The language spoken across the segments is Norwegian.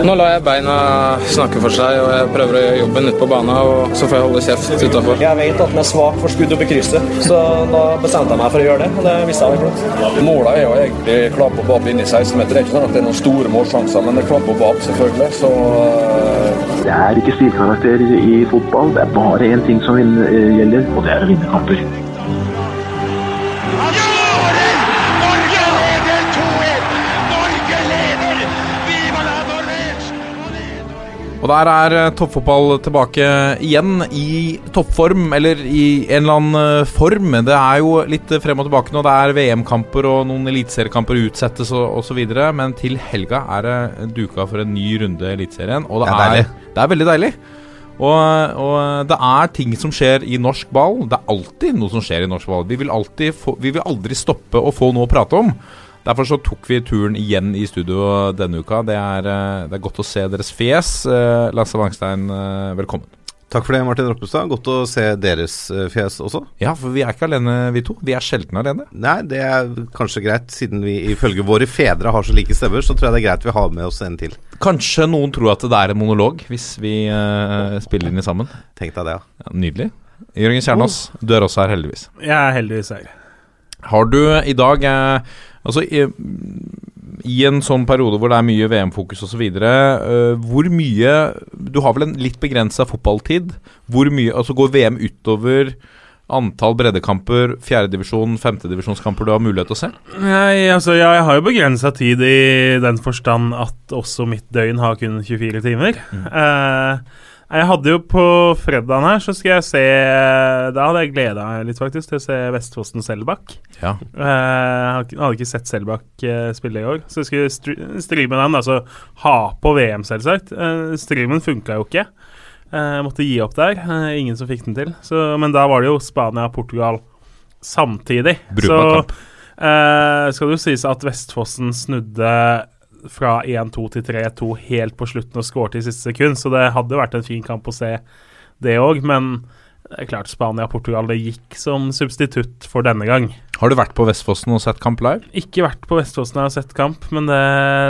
Nå lar jeg beina snakke for seg, og jeg prøver å gjøre jobben ute på banen. Og så får jeg holde kjeft utafor. Jeg vet at den er svak for skudd opp i krysset, så da bestemte jeg meg for å gjøre det. Og det visste jeg meg flott. Målet er jo egentlig klapp og bab inn i 16-meter. Det er ikke sånn at det er noen store målsjanser, men det er klapp og bab, selvfølgelig. Så uh... Det er ikke stilkarakter i fotball. Det er bare én ting som gjelder, og det er å vinne kamper. Der er uh, toppfotball tilbake igjen i toppform, eller i en eller annen uh, form. Det er jo litt frem og tilbake nå. Det er VM-kamper og noen eliteseriekamper utsettes og osv. Men til helga er det duka for en ny runde i Eliteserien. Og det, det, er, er, det er veldig deilig. Og, og, det er ting som skjer i norsk ball. Det er alltid noe som skjer i norsk ball. Vi vil, få, vi vil aldri stoppe å få noe å prate om. Derfor så tok vi turen igjen i studio denne uka. Det er, det er godt å se deres fjes. Lasse Wangstein, velkommen. Takk for det, Martin Roppestad. Godt å se deres fjes også. Ja, for vi er ikke alene, vi to. Vi er sjelden alene. Nei, det er kanskje greit, siden vi ifølge våre fedre har så like stemmer, så tror jeg det er greit vi har med oss en til. Kanskje noen tror at det er en monolog, hvis vi uh, spiller inn i sammen. Tenk deg det, ja. ja nydelig. Jørgen Kjernås, oh. du er også her, heldigvis. Jeg er heldigvis her. Har du i dag eh, Altså, i, i, en sånn periode hvor det er mye VM-fokus osv., eh, hvor mye Du har vel en litt begrensa fotballtid. Hvor mye Altså, går VM utover antall breddekamper, fjerdedivisjon, femtedivisjonskamper du har mulighet til å se? Nei, altså ja, jeg har jo begrensa tid i den forstand at også mitt døgn har kun 24 timer. Mm. Uh, jeg hadde jo på fredagen her, så skal jeg se Da hadde jeg gleda meg litt faktisk til å se Vestfossen Selbakk. Ja. Uh, jeg hadde ikke sett Selbakk uh, spille i år, så jeg skulle streame den. Altså ha på VM, selvsagt. Uh, streamen funka jo ikke. Jeg måtte gi opp der. ingen som fikk den til. Så, men da var det jo Spania-Portugal samtidig. Brukbar kamp. skal det jo sies at Vestfossen snudde fra 1-2 til 3-2 helt på slutten og skåret i siste sekund, så det hadde vært en fin kamp å se det òg. Men det er klart Spania-Portugal det gikk som substitutt for denne gang. Har du vært på Vestfossen og sett kamp live? Ikke vært på Vestfossen og sett kamp, men det,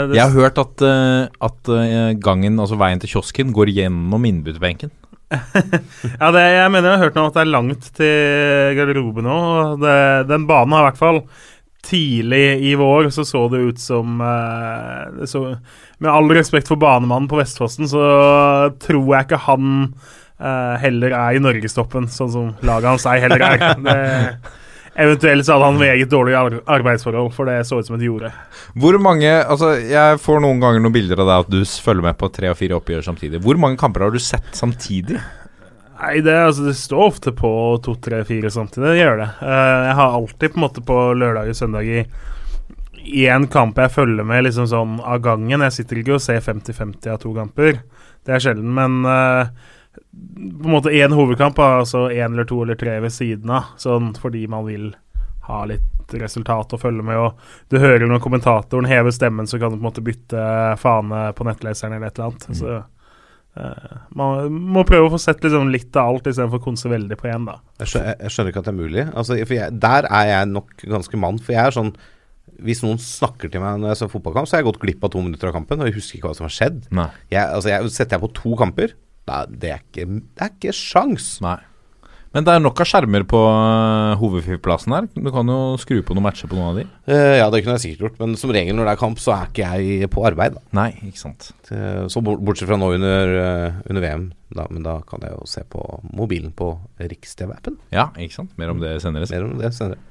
det Jeg har hørt at, uh, at uh, gangen, altså veien til kiosken, går gjennom innbytterbenken. ja, det, jeg mener jeg har hørt noe at det er langt til garderoben nå. Den banen har i hvert fall tidlig i vår så så det ut som eh, så, Med all respekt for banemannen på Vestfossen, så tror jeg ikke han eh, heller er i norgestoppen, sånn som laget hans ei heller er. Det, eventuelt så hadde han meget dårlige arbeidsforhold, for det så ut som et jorde. Hvor mange Altså, jeg får noen ganger noen bilder av deg at du følger med på tre og fire oppgjør samtidig. Hvor mange kamper har du sett samtidig? Nei, det, altså, det, står ofte på to, tre, fire samtidig. Det gjør det. Uh, jeg har alltid på en måte på lørdag og søndag i én kamp jeg følger med liksom sånn av gangen. Jeg sitter ikke og ser 50-50 av to kamper. Det er sjelden. Men uh, på en måte én hovedkamp, altså én eller to eller tre ved siden av. Sånn fordi man vil ha litt resultat å følge med. Og du hører når kommentatoren hever stemmen, så kan du på en måte bytte fane på nettleseren eller et eller annet. Mm. Så Uh, man må prøve å få sett liksom litt av alt istedenfor å konse veldig på én. Jeg skjønner, jeg skjønner, ikke at det er mulig. Altså, jeg, der er jeg nok ganske mann. For jeg er sånn Hvis noen snakker til meg når jeg ser fotballkamp, så har jeg gått glipp av to minutter av kampen, og jeg husker ikke hva som har skjedd. Jeg, altså, jeg, setter jeg på to kamper, da, det, er ikke, det er ikke sjans. Nei. Men det er nok av skjermer på uh, hovedflyplassen her. Du kan jo skru på noen matcher på noen av de. Uh, ja, det kunne jeg sikkert gjort, men som regel når det er kamp, så er ikke jeg på arbeid. Da. Nei, ikke sant. Så bortsett fra nå under, under VM, da, men da kan jeg jo se på mobilen på Riks-TV-appen. Ja, ikke sant. Mer om det senere. Mer om det senere.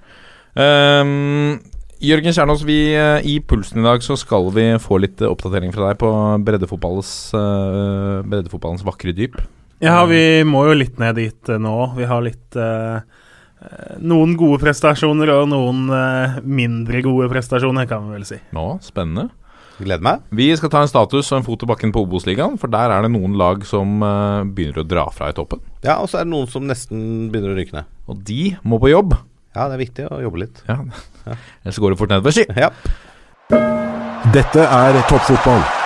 Um, Jørgen Kjernås, vi, i Pulsen i dag så skal vi få litt oppdatering fra deg på breddefotballens, breddefotballens vakre dyp. Ja, vi må jo litt ned dit uh, nå. Vi har litt uh, Noen gode prestasjoner og noen uh, mindre gode prestasjoner, kan vi vel si. Nå, spennende. Gleder meg. Vi skal ta en status og en fot i bakken på Obos-ligaen, for der er det noen lag som begynner å dra fra i toppen. Ja, og så er det noen som nesten begynner å ryke ned. Og de må på jobb. Ja, det er viktig å jobbe litt. Ja, ja. Ellers går det fort nedover, si. Ja. Dette er toppfotball.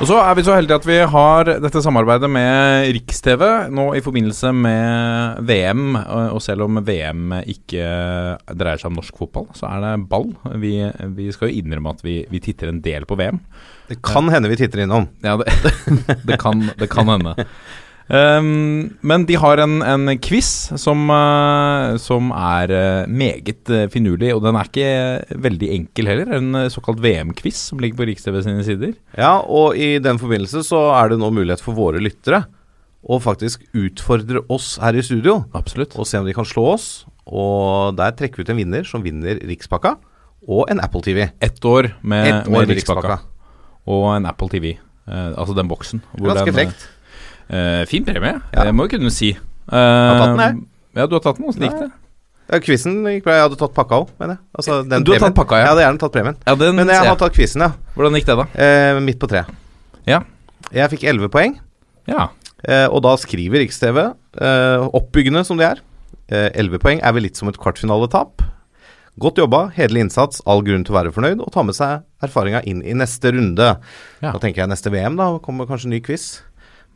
Og så er vi så heldige at vi har dette samarbeidet med Riks-TV nå i forbindelse med VM. Og selv om VM ikke dreier seg om norsk fotball, så er det ball. Vi, vi skal jo innrømme at vi, vi titter en del på VM. Det kan hende vi titter innom. Ja, det, det, kan, det kan hende. Um, men de har en, en quiz som, uh, som er uh, meget uh, finurlig, og den er ikke veldig enkel heller. En såkalt VM-quiz som ligger på Riks-TV sine sider. Ja, og i den forbindelse så er det nå mulighet for våre lyttere å faktisk utfordre oss her i studio. Absolutt. Og se om de kan slå oss. Og der trekker vi ut en vinner som vinner Rikspakka og en Apple TV. Ett år med, Et år med Rikspakka. Og en Apple TV. altså den boksen. Ganske frekt. Uh, fin premie, Ja. det må jo kunne si. Uh, har tatt den, jeg. Ja, du har tatt den. Åssen gikk det? Ja, Quizen gikk bra. Jeg hadde tatt pakka òg, mener jeg. Altså, den Du har premien. tatt pakka, ja. Jeg hadde gjerne tatt premien. Ja, den Men jeg har tatt quizen, ja. Hvordan gikk det, da? Eh, midt på tre. Ja. Jeg fikk elleve poeng, Ja. eh, og da skriver Riks-TV, eh, oppbyggende som de er Elleve poeng er vel litt som et kvartfinaletap. Godt jobba, hederlig innsats, all grunn til å være fornøyd, og ta med seg erfaringa inn i neste runde. Ja. Da tenker jeg neste VM, da kommer kanskje en ny quiz.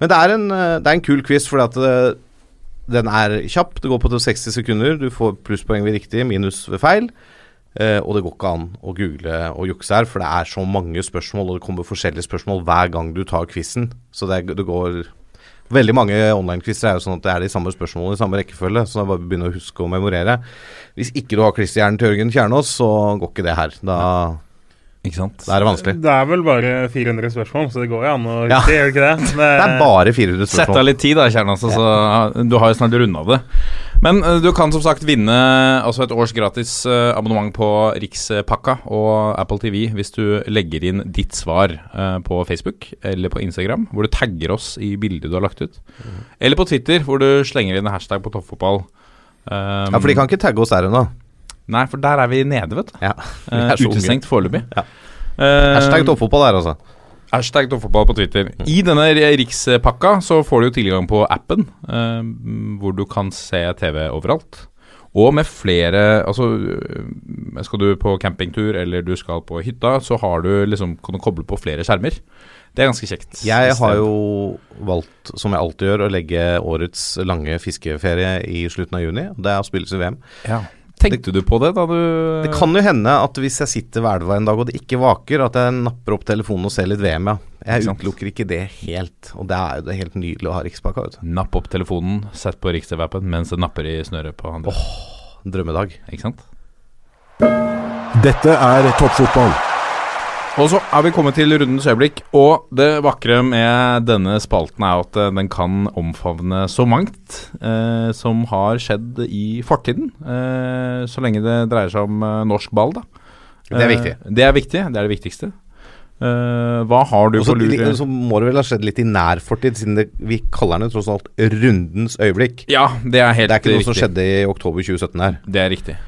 Men det er en, eh, det er en kul quiz, fordi at det, den er kjapp. Det går på til 60 sekunder. Du får plusspoeng ved riktig, minus ved feil. Eh, og det går ikke an å google og jukse her, for det er så mange spørsmål, og det kommer forskjellige spørsmål hver gang du tar quizen. Så det, det går Veldig mange online-quizer er jo sånn at det er de samme spørsmålene i samme rekkefølge, så det er bare å begynne å huske å memorere. Hvis ikke du har klisterhjernen til Jørgen Kjernås, så går ikke det her. Da, Ikke sant? da er det vanskelig. Det er vel bare 400 spørsmål, så det går jo an å Ja. gjør det ikke det? Det er bare 400 spørsmål. Sett av litt tid da, Kjernas. Altså, Du har jo snart runda det. Men eh, du kan som sagt vinne altså et års gratis eh, abonnement på Rikspakka og Apple TV hvis du legger inn ditt svar eh, på Facebook eller på Instagram, hvor du tagger oss i bildet du har lagt ut. Eller på Twitter, hvor du slenger inn en hashtag på toppfotball. Um, Ja, for de kan ikke tagge oss der ennå. Nei, for der er vi nede, vet du. Ja. vi Eh, er så unge. utestengt foreløpig. Ja. Eh, Hashtag toppfotball der, altså. Hashtag toppfotball på Twitter. I denne rikspakka så får du jo tilgang på appen, eh, hvor du kan se TV overalt. Og med flere Altså, øh, skal du på campingtur eller du skal på hytta, så har du liksom kan du koble på flere skjermer. Det er ganske kjekt. Jeg har jo valgt, som jeg alltid gjør, å legge årets lange fiskeferie i slutten av juni. Det er å spilles i VM. ja. Tenkte du på det da du Det kan jo hende at hvis jeg sitter ved elva en dag og det ikke vaker, at jeg napper opp telefonen og ser litt VM, ja. Jeg utelukker ikke det helt. Og det er jo det helt nydelig å ha Rikspakka, vet du. Napp opp telefonen, sett på Rikstv-appen mens det napper i snøret på andre. Åh, drømmedag. Ikke sant? Dette er toppfotball. Og så er vi kommet til rundens øyeblikk, og det vakre med denne spalten er at eh, den kan omfavne så mangt eh, som har skjedd i fortiden. Eh, så lenge det dreier seg om eh, norsk ball, da. Det er viktig. Eh, det er viktig, det er det viktigste. Hva har du Også, på lur? så må det vel ha skjedd litt i nær fortid, siden det, vi kaller den tross alt rundens øyeblikk. Ja, det er helt riktig. Det er ikke noe riktig. som skjedde i oktober 2017 her. Det er riktig.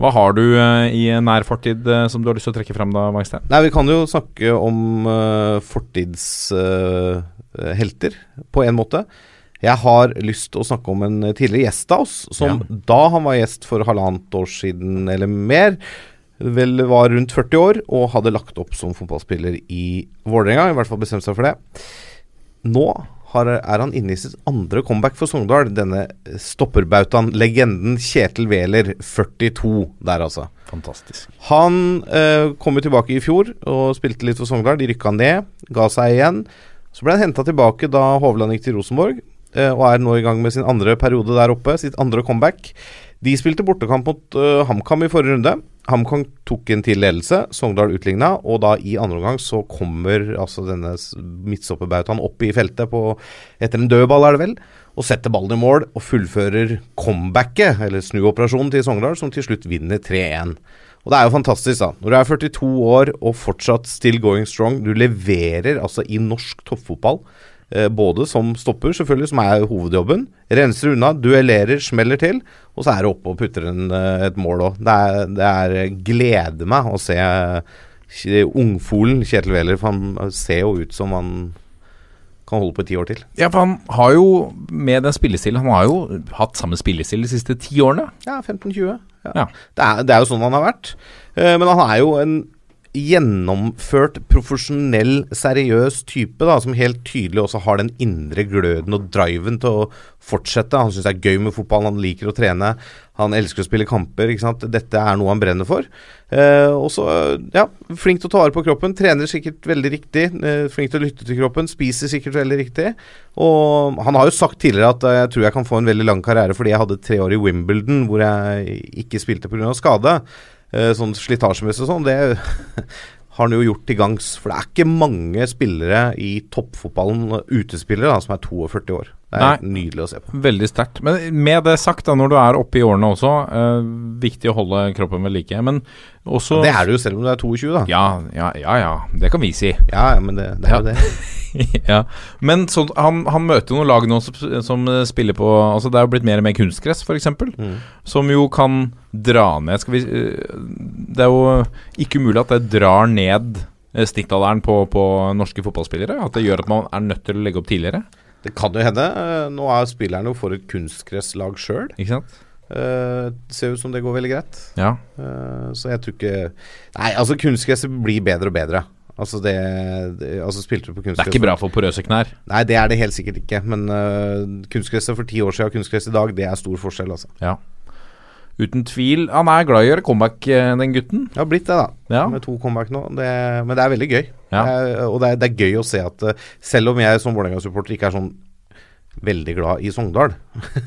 Hva har du eh, i nær fortid eh, som du har lyst til å trekke fram da, Wangstein? Nei, vi kan jo snakke om uh, fortidshelter, på en måte. Jeg har lyst til å snakke om en tidligere gjest av oss, som da han var gjest for halvannet år siden eller mer, vel var rundt 40 år og hadde lagt opp som fotballspiller i Vålerenga, i hvert fall bestemt seg for det. Nå har, er han inne i sitt andre comeback for Sogndal. Denne stopperbautaen, legenden Kjetil Wæler, 42 der, altså. Fantastisk. Han eh, kom jo tilbake i fjor og spilte litt for Sogndal. De rykka ned, ga seg igjen. Så ble han henta tilbake da Hovland gikk til Rosenborg, eh, og er nå i gang med sin andre periode der oppe, sitt andre comeback. De spilte bortekamp mot uh, HamKam i forrige runde. HamKam tok en til ledelse, Sogndal utligna, og da i andre omgang så kommer altså denne midtstopperbautaen opp i feltet på, etter en dødball, er det vel, og setter ballen i mål og fullfører comebacket, eller snuoperasjonen til Sogndal, som til slutt vinner 3-1. Og det er jo fantastisk, da. Når du er 42 år og fortsatt still going strong, du leverer altså i norsk toppfotball. Eh, både som stopper, selvfølgelig, som er hovedjobben. Renser unna, duellerer, smeller til. Og så er det oppe og putter en, eh, et mål òg. Det, det er gleder meg å se eh, ungfolen Kjetil Wæler. For han ser jo ut som han kan holde på i ti år til. Ja, for han har jo med den spillestilen Han har jo hatt samme spillestil de siste ti årene. Ja, 15-20. Ja. Ja. Det, det er jo sånn han har vært. Eh, men han er jo en gjennomført, profesjonell, seriøs type, da, som helt tydelig også har den indre gløden og driven til å fortsette. Han syns det er gøy med fotball, han liker å trene, han elsker å spille kamper. ikke sant? Dette er noe han brenner for. Eh, og ja, flink til å ta vare på kroppen. Trener sikkert veldig riktig. Eh, flink til å lytte til kroppen. Spiser sikkert veldig riktig. Og han har jo sagt tidligere at eh, jeg tror jeg kan få en veldig lang karriere fordi jeg hadde tre år i Wimbledon hvor jeg ikke spilte pga. skade. Eh, sånn slitasjemessig og sånn. Det har han jo gjort til gangs. For det er ikke mange spillere i toppfotballen, utespillere, da, som er 42 år. Det er Nei. nydelig å se på. Veldig sterkt. Men med det sagt, da, når du er oppe i årene også, eh, viktig å holde kroppen ved like. Men også Det er det jo selv om du er 22, da. Ja, ja, ja. ja. Det kan vi si. Ja, ja, men det, det er Ja. jo det. ja. Men så, han, han møter jo noen lag nå som, som spiller på Altså Det er jo blitt mer og mer kunstgress, f.eks. Mm. Som jo kan dra ned vi eh, Det er jo ikke umulig at det drar ned eh, snittalderen på, på norske fotballspillere? At det gjør at man er nødt til å legge opp tidligere? Det kan jo hende. Eh, Nå er spillerne jo for et kunstgresslag sjøl. Uh, ser ut som det går veldig greit. Ja. Uh, så jeg tror ikke Nei, altså kunstgresset blir bedre og bedre. Altså det, det Altså Spilte du på Det er ikke bra for porøse knær. Nei, det er det helt sikkert ikke. Men uh, kunstgresset for ti år siden og kunstgress i dag, det er stor forskjell, altså. Ja. Uten tvil. Han er glad i å gjøre comeback, den gutten. Det har blitt det, da. Ja. Med to comeback nå. Det, men det er veldig gøy. Ja. Er, og det er, det er gøy å se at eh, selv om jeg som Vålerenga-supporter ikke er sånn veldig glad i Sogndal,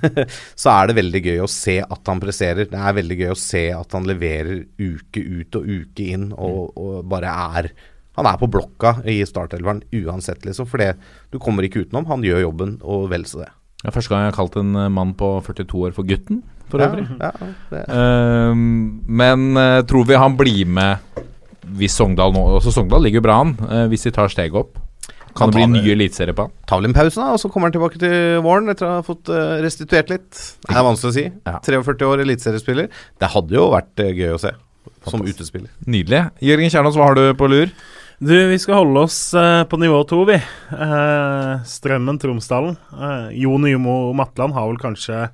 så er det veldig gøy å se at han presserer. Det er veldig gøy å se at han leverer uke ut og uke inn og, og bare er Han er på blokka i startelveren uansett, liksom. For det, du kommer ikke utenom. Han gjør jobben, og vel så det. Er første gang jeg har kalt en eh, mann på 42 år for gutten, for øvrig. ja, ja, uh, men uh, tror vi han blir med hvis Sogndal nå Også Sogndal ligger jo bra an, eh, hvis de tar steget opp. Kan det bli en ny eliteserie på han? tar vel en pause, da, og så kommer han tilbake til våren etter å ha fått eh, restituert litt. Det er vanskelig å si. Ja. 43 år eliteseriespiller. Det hadde jo vært eh, gøy å se som utespiller. Nydelig. Jørgen Kjernås, hva har du på lur? Du, vi skal holde oss uh, på nivå to, vi. Uh, Strømmen, Tromsdalen. Uh, Jo Nymo Matland har vel kanskje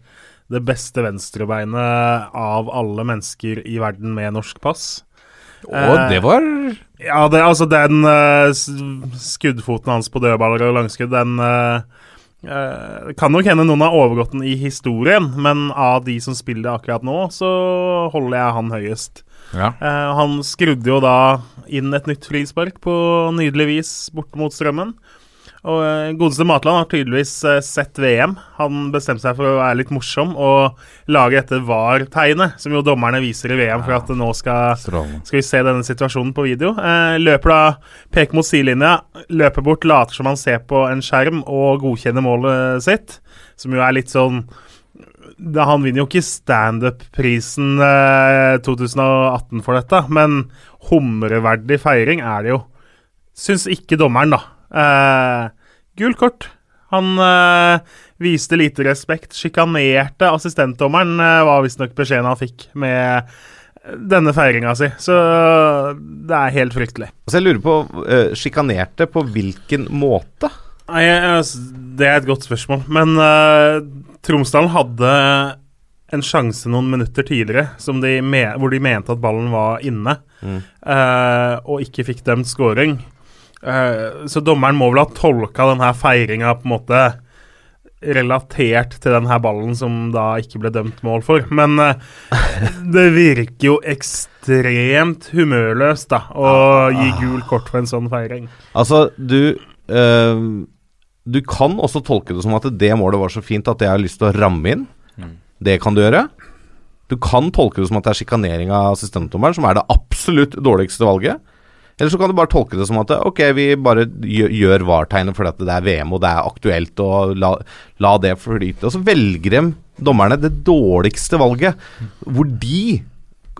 det beste venstrebeinet av alle mennesker i verden med norsk pass. Å, Eh, det var Ja, det, altså den eh, skuddfoten hans på dødballer og langskudd, den eh, eh, Det kan nok hende noen har overgått den i historien, men av de som spiller det akkurat nå, så holder jeg han høyest. Ja. Eh, han skrudde jo da inn et nytt frispark på nydelig vis bort mot Strømmen. Og eh, Godeste Matland har tydeligvis eh, sett VM. Han bestemte seg for å være litt morsom og lage dette VAR-tegnet, som jo dommerne viser i VM for at nå skal skal vi se denne situasjonen på video. Eh, løper da, peker mot sidelinja, løper bort, later som han ser på en skjerm og godkjenner målet sitt. Som jo er litt sånn Han vinner jo ikke standup-prisen eh, 2018 for dette, men humreverdig feiring er det jo. Syns ikke dommeren, da. Eh, Gult kort. Han øh, viste lite respekt. Sjikanerte assistentdommeren, øh, var visstnok beskjeden han fikk med denne feiringa si. Så det er helt fryktelig. Altså jeg lurer på, øh, Sjikanerte på hvilken måte? Nei, Det er et godt spørsmål. Men øh, Tromsdalen hadde en sjanse noen minutter tidligere som de hvor de mente at ballen var inne, eh, og ikke fikk dømt scoring. Eh, så dommeren må vel ha tolka denne feiringa på en måte relatert til denne ballen som da ikke ble dømt mål for. Men eh, det virker jo ekstremt humørløst da å gi gul kort for en sånn feiring. Altså, du eh, Du kan også tolke det som at det målet var så fint at jeg har lyst til å ramme inn. Det kan du gjøre. Du kan tolke det som at det er sjikanering av assistentdommeren, som er det absolutt dårligste valget. Eller så kan du bare tolke det som at ok, vi bare gjør, VAR-tegnet fordi det er VM og det er aktuelt, og la, la det flyte. Og så velger de dommerne det dårligste valget, hvor de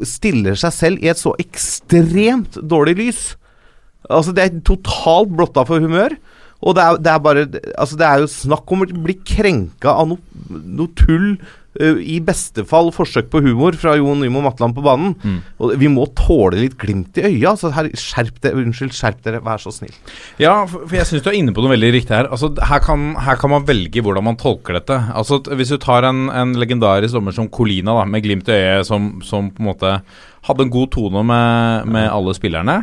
stiller seg selv i et så ekstremt dårlig lys. Altså, det er totalt blotta for humør. Og det er, det er bare Altså, det er jo snakk om å bli krenka av noe, noe tull uh, i beste fall forsøk på humor fra Jon Nymo Matland på banen. Mm. Og vi må tåle litt glimt i øya. Så her, skjerp dere, unnskyld, skjerp dere, vær så snill. Ja, for jeg syns du er inne på noe veldig riktig her. Altså, her, kan, her kan man velge hvordan man tolker dette. Altså, Hvis du tar en, en legendarisk dommer som Colina, da, med glimt i øyet, som, som på en måte hadde en god tone med, med alle spillerne.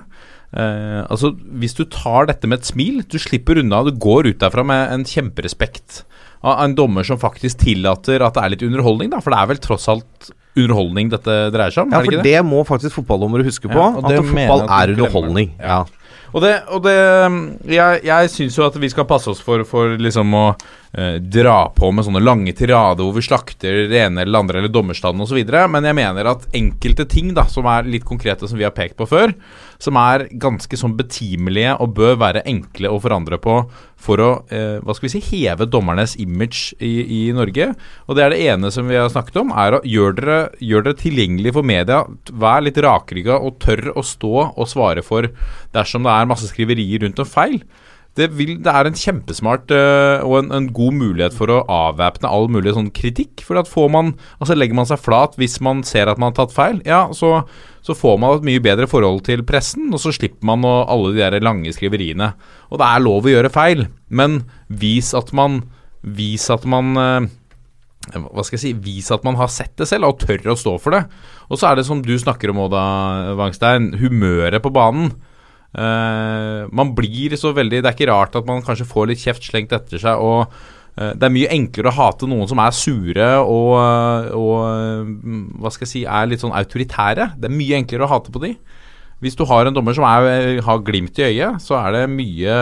Uh, altså, Hvis du tar dette med et smil, du slipper unna, du går ut derfra med en kjemperespekt av en dommer som faktisk tillater at det er litt underholdning, da. For det er vel tross alt underholdning dette dreier seg om? Ja, det for det? det må faktisk fotballdommere huske på. Ja, det at fotball at er underholdning. Ja. Og det, og det Jeg, jeg syns jo at vi skal passe oss for, for liksom å eh, dra på med sånne lange tirader hvor vi slakter det ene eller andre eller dommerstanden osv. Men jeg mener at enkelte ting da som er litt konkrete, som vi har pekt på før, som er ganske sånn betimelige og bør være enkle å forandre på for å eh, hva skal vi si, heve dommernes image i, i Norge. Og det er det ene som vi har snakket om, er å gjøre dere, gjør dere tilgjengelig for media. Vær litt rakrygga og tørr å stå og svare for dersom det er masse skriverier rundt om feil. Det, vil, det er en kjempesmart uh, og en, en god mulighet for å avvæpne all mulig sånn kritikk. For at får man, altså legger man seg flat hvis man ser at man har tatt feil, ja, så, så får man et mye bedre forhold til pressen, og så slipper man å, alle de der lange skriveriene. Og det er lov å gjøre feil, men vis at man Vis at man uh, hva skal jeg si, vis at man har sett det selv, og tør å stå for det. Og så er det som du snakker om Oda Wangstein, humøret på banen. Eh, man blir så veldig Det er ikke rart at man kanskje får litt kjeft slengt etter seg. Og eh, det er mye enklere å hate noen som er sure og, og eh, hva skal jeg si, er litt sånn autoritære. Det er mye enklere å hate på de. Hvis du har en dommer som er, har glimt i øyet, så er det mye,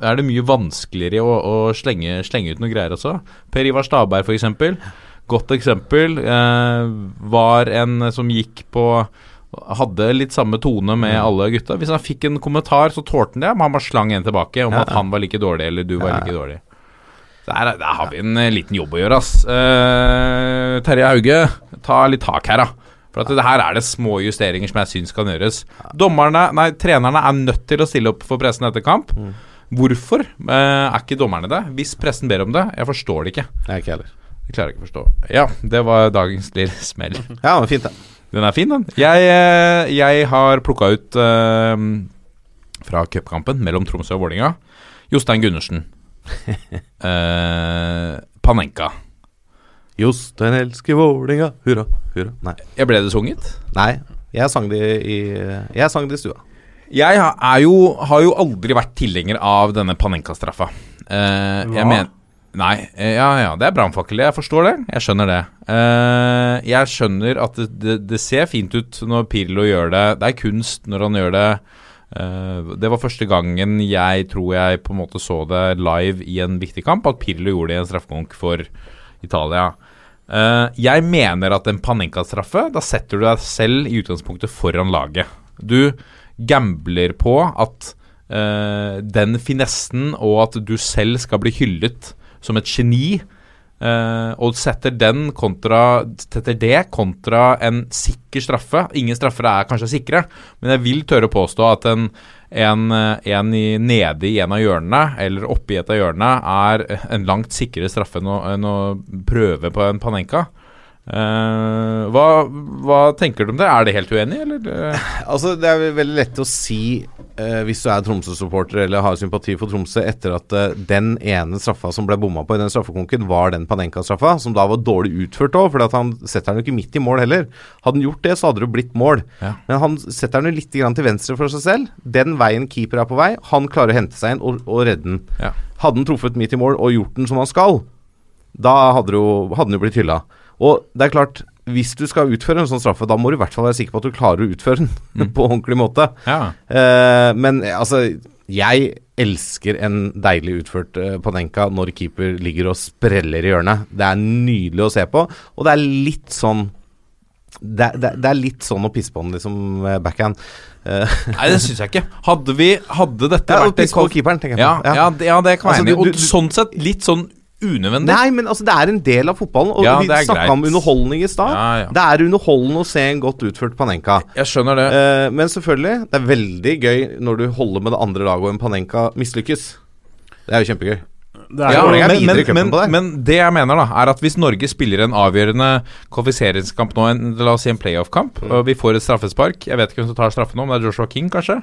er det mye vanskeligere å, å slenge, slenge ut noen greier også. Per Ivar Stabberg, f.eks. Godt eksempel. Eh, var en som gikk på hadde litt samme tone med alle gutta. Hvis han fikk en kommentar, så tålte han det, men han bare slang en tilbake om at han var like dårlig, eller du var like dårlig. Der, der har vi en eh, liten jobb å gjøre, ass. Eh, Terje Hauge, ta litt tak her, da. For at det her er det små justeringer som jeg syns kan gjøres. Dommerne, nei, trenerne er nødt til å stille opp for pressen etter kamp. Hvorfor eh, er ikke dommerne det? Hvis pressen ber om det. Jeg forstår det ikke. Jeg ikke heller. Jeg klarer ikke å forstå. Ja, det var dagens lille smell. Ja, men fint, det. Den er fin, den. Jeg, eh, jeg har plukka ut uh, fra cupkampen mellom Tromsø og Vålinga Jostein Gundersen. uh, Panenka. Jostein elsker Vålinga, hurra, hurra. Nei. Jeg ble det sunget? Nei, jeg sang det i Jeg sang det i stua. Jeg er jo, har jo aldri vært tilhenger av denne Panenka-straffa. Uh, jeg men, Nei, eh, ja ja, det er brannfakkel. Jeg forstår det. Jeg skjønner det. Eh, jeg skjønner at det, det, det ser fint ut når Pirlo gjør det. Det er kunst når han gjør det. Eh, det var første gangen jeg tror jeg på en måte så det live i en viktig kamp, at Pirlo gjorde det i en straffekonk for Italia. Jeg mener at en Panenka-straffe, da setter du deg selv i utgangspunktet foran laget. Du gambler på at den finessen og at du selv skal bli hyllet som et geni, Uh, og setter kontra setter det kontra en sikker straffe. Ingen straffer er kanskje sikre, men jeg vil tørre å påstå at en, en, en i, nede i en av hjørnene, eller oppi et av hjørnene, er en langt sikrere straffe enn å, enn å prøve på en Panenka. Eh, hva, hva tenker du om det? Er det helt uenig, eller? Altså, det er veldig lett å si eh, hvis du er Tromsø-supporter eller har sympati for Tromsø, etter at eh, den ene straffa som ble bomma på i den straffekonken, var den Panenka-straffa, som da var dårlig utført òg, for han setter den jo ikke midt i mål heller. Hadde han gjort det, så hadde det blitt mål. Ja. Men han setter den jo litt grann til venstre for seg selv. Den veien keeper er på vei, han klarer å hente seg inn og, og redde den. Ja. Hadde han truffet midt i mål og gjort den som han skal, da hadde, han jo, hadde den jo blitt hylla. Og det er klart, hvis du skal utføre en sånn straffe, da må du i hvert fall være sikker på at du klarer å utføre den på ordentlig måte. Ja. Eh, men altså, jeg elsker en deilig utført eh, Panenka når keeper ligger og spreller i hjørnet. Det er nydelig å se på, og det er litt sånn det, det, det er litt sånn å pisse på den, liksom, eh, backhand. Nei, det syns jeg ikke. Hadde vi Hadde dette ja, vært pisse på keeperen, tenker jeg Ja, ja. ja. det, ja, det kan jeg Altså, være enig i. Og sånn sett litt sånn unødvendig. Nei, men altså, det er en del av fotballen. Og Ja, vi snakka om underholdning i stad. Ja, ja. Det er underholdende å se en godt utført Panenka. Jeg skjønner det. Eh, men selvfølgelig, det er veldig gøy når du holder med det andre laget og en Panenka mislykkes. Det er jo kjempegøy. Det er Ja, men, men, men, det. men det jeg mener, da, er at hvis Norge spiller en avgjørende kvalifiseringskamp nå, en, la oss si en playoff-kamp, Mm. og vi får et straffespark Jeg vet ikke hvem som tar straffen nå, men det er Joshua King, kanskje.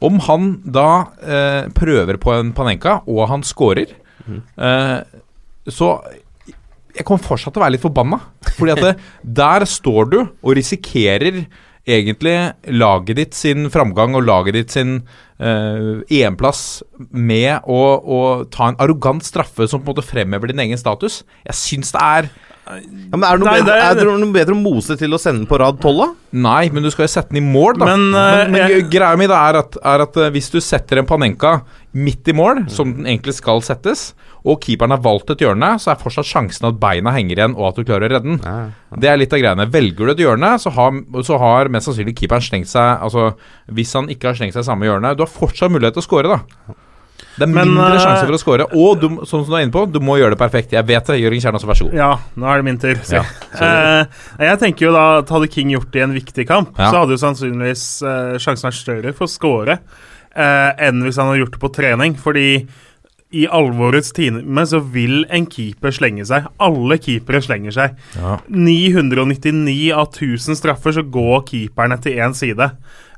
Om han da eh, prøver på en Panenka, og han scorer, Eh, så Jeg kommer fortsatt til å være litt forbanna. Fordi at det, der står du og risikerer egentlig laget ditt sin framgang og laget ditt sin uh, EM-plass med å, å ta en arrogant straffe som på en måte fremhever din egen status. Jeg syns det er Ja, men er det noe, Nei, bedre, det er- er det noe bedre å mose til å sende den på rad 12, da? Nei, men du skal jo sette den i mål, da. Men, men, men eh, jeg- greia mi da er at, er at eh, hvis du setter en Panenka midt i mål, som den egentlig skal settes, og keeperen har valgt et hjørne, så er fortsatt sjansen at beina henger igjen, og at du klarer å redde den. Det er litt av greiene. Velger du et hjørne, så har, så har mest sannsynlig keeperen slengt seg Altså, hvis han ikke har slengt seg i samme hjørne Du har fortsatt mulighet til å score, da. Det er mindre men, sjanse for å score. Og du, sånn som du er inne på, du må gjøre det perfekt. Jeg vet det. Jørgen Kjernås, vær så god. Ja, nå er det min tur. Ja, Eh, jeg tenker jo da at Hadde King gjort det i en viktig kamp, Ja. så hadde jo sannsynligvis eh, sjansen vært større for å score eh, enn hvis han hadde gjort det på trening. Fordi i alvorets time så vil en keeper slenge seg. Alle keepere slenger seg. Ja. 999 av 1000 straffer så går keeperne til én side.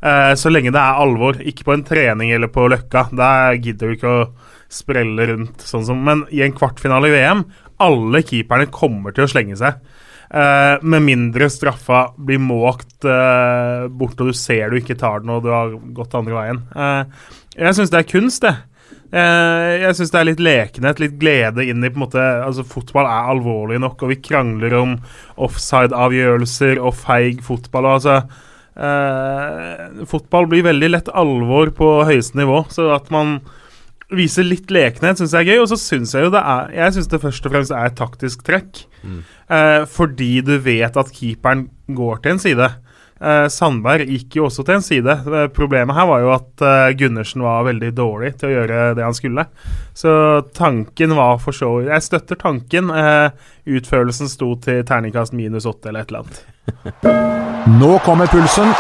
Eh, så lenge det er alvor. Ikke på en trening eller på Løkka. Der gidder du ikke å sprelle rundt sånn som Men i en kvartfinale i VM, alle keeperne kommer til å slenge seg. Eh, med mindre straffa blir måkt eh, bort, og du ser du ikke tar den, og du har gått andre veien. Eh, jeg syns det er kunst, det. Eh, jeg syns det er litt lekenhet, litt glede inn i på en måte Altså, fotball er alvorlig nok, og vi krangler om offside-avgjørelser og feig fotball. og altså Uh, Fotball blir veldig lett alvor på høyeste nivå, så at man viser litt lekenhet, syns jeg er gøy. Og så syns jeg jo det er Jeg synes det først og fremst er et taktisk trekk. Eh, fordi du vet at keeperen går til en side. Eh, Sandberg gikk jo også til en side. Eh, Problemet her var jo at eh, Gundersen var veldig dårlig til å gjøre det han skulle. Så tanken var for så vidt Jeg støtter tanken. Eh, utførelsen sto til terningkast minus åtte eller et eller annet. Nå kommer pulsen.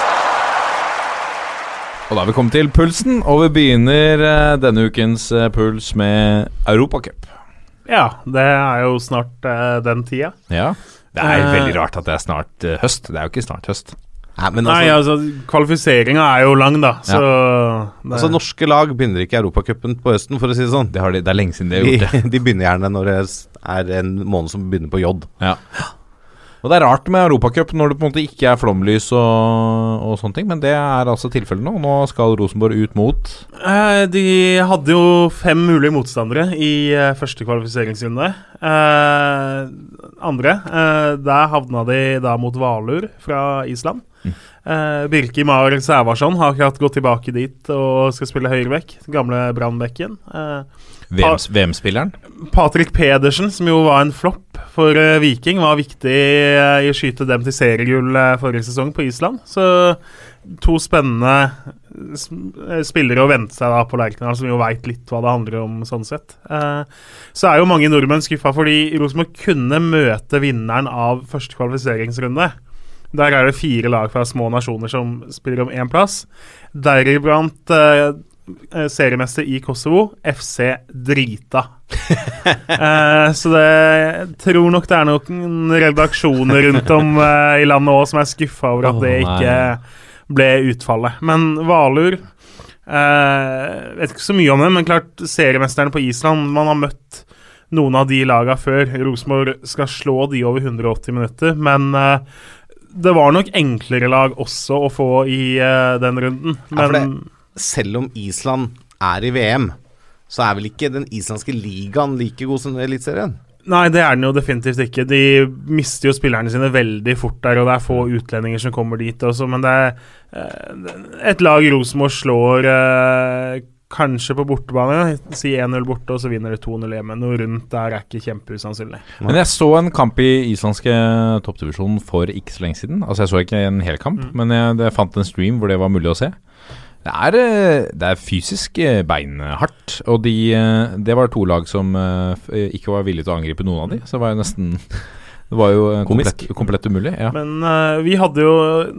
Og da har vi kommet til pulsen, og vi begynner eh, denne ukens eh, puls med Europacup. Ja, det er jo snart eh, den tida. Ja. Det er veldig rart at det er snart eh, høst. Det er jo ikke snart høst. Nei, men Nei, altså, altså, kvalifiseringa er jo lang, da, så det- altså Norske lag begynner ikke Europacupen på høsten, for å si det sånn. Det, har de, det er lenge siden de har gjort det. de begynner gjerne når det er en måned som begynner på J. Ja. Og det er rart med Europacup når det på en måte ikke er flomlys og, og sånne ting, men det er altså tilfellet nå. Nå skal Rosenborg ut mot Eh, De hadde jo fem mulige motstandere i eh, første kvalifiseringsrunde. Eh, andre eh, Der havna de da mot Valur fra Island. Eh, Birki Mar Sævarsson har akkurat gått tilbake dit og skal spille høyreback. Gamle Brannbekken. Uh, VM VM-spilleren. Patrick Pedersen, som jo var en flopp for uh, Viking, var viktig uh, i å skyte dem til seriegull eh, forrige sesong på Island. Så to spennende eh, spillere å vente seg da på Lerkendal, som jo veit litt hva det handler om sånn sett. Eh, så er jo mange nordmenn skuffa fordi Rosenborg kunne møte vinneren av første kvalifiseringsrunde. Der er det fire lag fra små nasjoner som spiller om én plass, deriblant eh, eh, seriemester i Kosovo, FC Drita. Eh, så det tror nok det er noen redaksjoner rundt om eh, i landet òg som er skuffa over at det ikke ble utfallet. Men Valur eh, Vet ikke så mye om det, men klart seriemesterne på Island Man har møtt noen av de laga før. Rosenborg skal slå de over 180 minutter, men eh, det var nok enklere lag også å få i uh, den runden. Ja, for Men Selv om Island er i VM, så er vel ikke den islandske ligaen like god som Eliteserien? Nei, det er den jo definitivt ikke. De mister jo spillerne sine veldig fort der, og det er få utlendinger som kommer dit også, men det er uh, et lag Rosenborg slår eh, kanskje på bortebane. Si 1-0 borte, og så vinner de 2-0 hjemme. Noe rundt der er ikke kjempeusannsynlig. Men jeg så en kamp i islandske toppdivisjon for ikke så lenge siden. Altså Jeg så ikke en hel kamp, men jeg, jeg fant en stream hvor det var mulig å se. Det er, eh, det er fysisk eh, beinhardt, og de, eh, det var to lag som ikke var villige til å angripe noen av de. Så det var jo nesten Det var jo komplett, komplett umulig. Ja. Men uh, vi hadde jo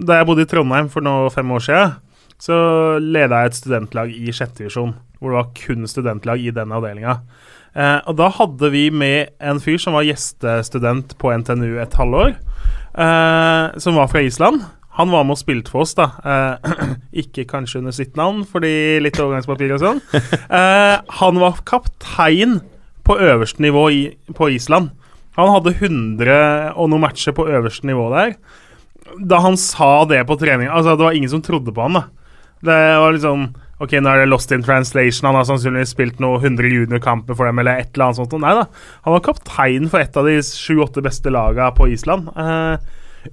Da jeg bodde i Trondheim for nå fem år siden, så leda jeg et studentlag i sjette divisjon. hvor det var kun studentlag i den avdelinga. Eh, og da hadde vi med en fyr som var gjestestudent på NTNU et halvår, eh, som var fra Island. Han var med og spilte for oss, da. Eh, ikke kanskje under sitt navn, fordi litt overgangspapir og sånn. Eh, han var kaptein på øverste nivå i, på Island. Han hadde 100 og noen matcher på øverste nivå der. Da han sa det på trening Altså, det var ingen som trodde på han, da. Det var litt sånn Ok, nå er det lost in translation. Han har sannsynligvis spilt noe 100 juniorkamper for dem, eller et eller annet sånt. Nei da. Han var kaptein for et av de sju-åtte beste lagene på Island. Uh,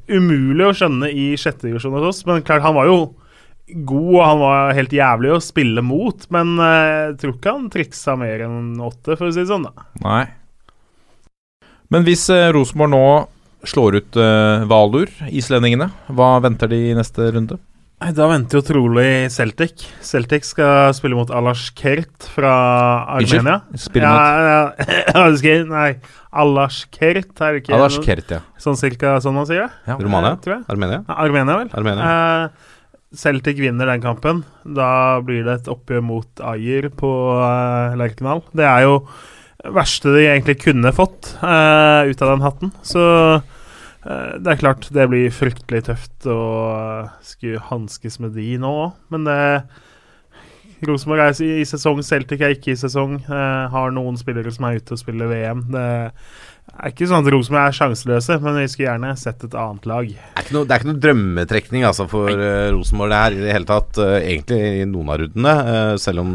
umulig å skjønne i sjette divisjon hos oss, men klart, han var jo god, og han var helt jævlig å spille mot, men uh, tror ikke han triksa mer enn åtte, for å si det sånn, da. Nei. Men hvis uh, Rosenborg nå slår ut uh, Valur, islendingene, hva venter de i neste runde? Da venter jo trolig Celtic. Celtic skal spille mot Alash Kert fra Armenia. Unnskyld? Ja, ja, nei, Alash Kert, er det ikke Alash Kert, ja. sånn cirka sånn man sier det? Ja. Romania? Eh, tror jeg. Armenia? Armenia, vel. Armenia. Eh, Celtic vinner den kampen. Da blir det et oppgjør mot Ayer på eh, Lerkendal. Det er jo det verste de egentlig kunne fått eh, ut av den hatten. Så det er klart det blir fryktelig tøft å uh, skulle hanskes med de nå òg. Men det Rosenborg er i, sesong, Celtic er ikke i sesong. eh, har noen spillere som er ute og spiller VM. Det er ikke sånn at Rosenborg er sjanseløse, men vi skulle gjerne sett et annet lag. Det er ikke noe, er ikke noe drømmetrekning altså, for uh, Rosenborg det her i det hele tatt. Uh, egentlig i noen av rundene, uh, selv om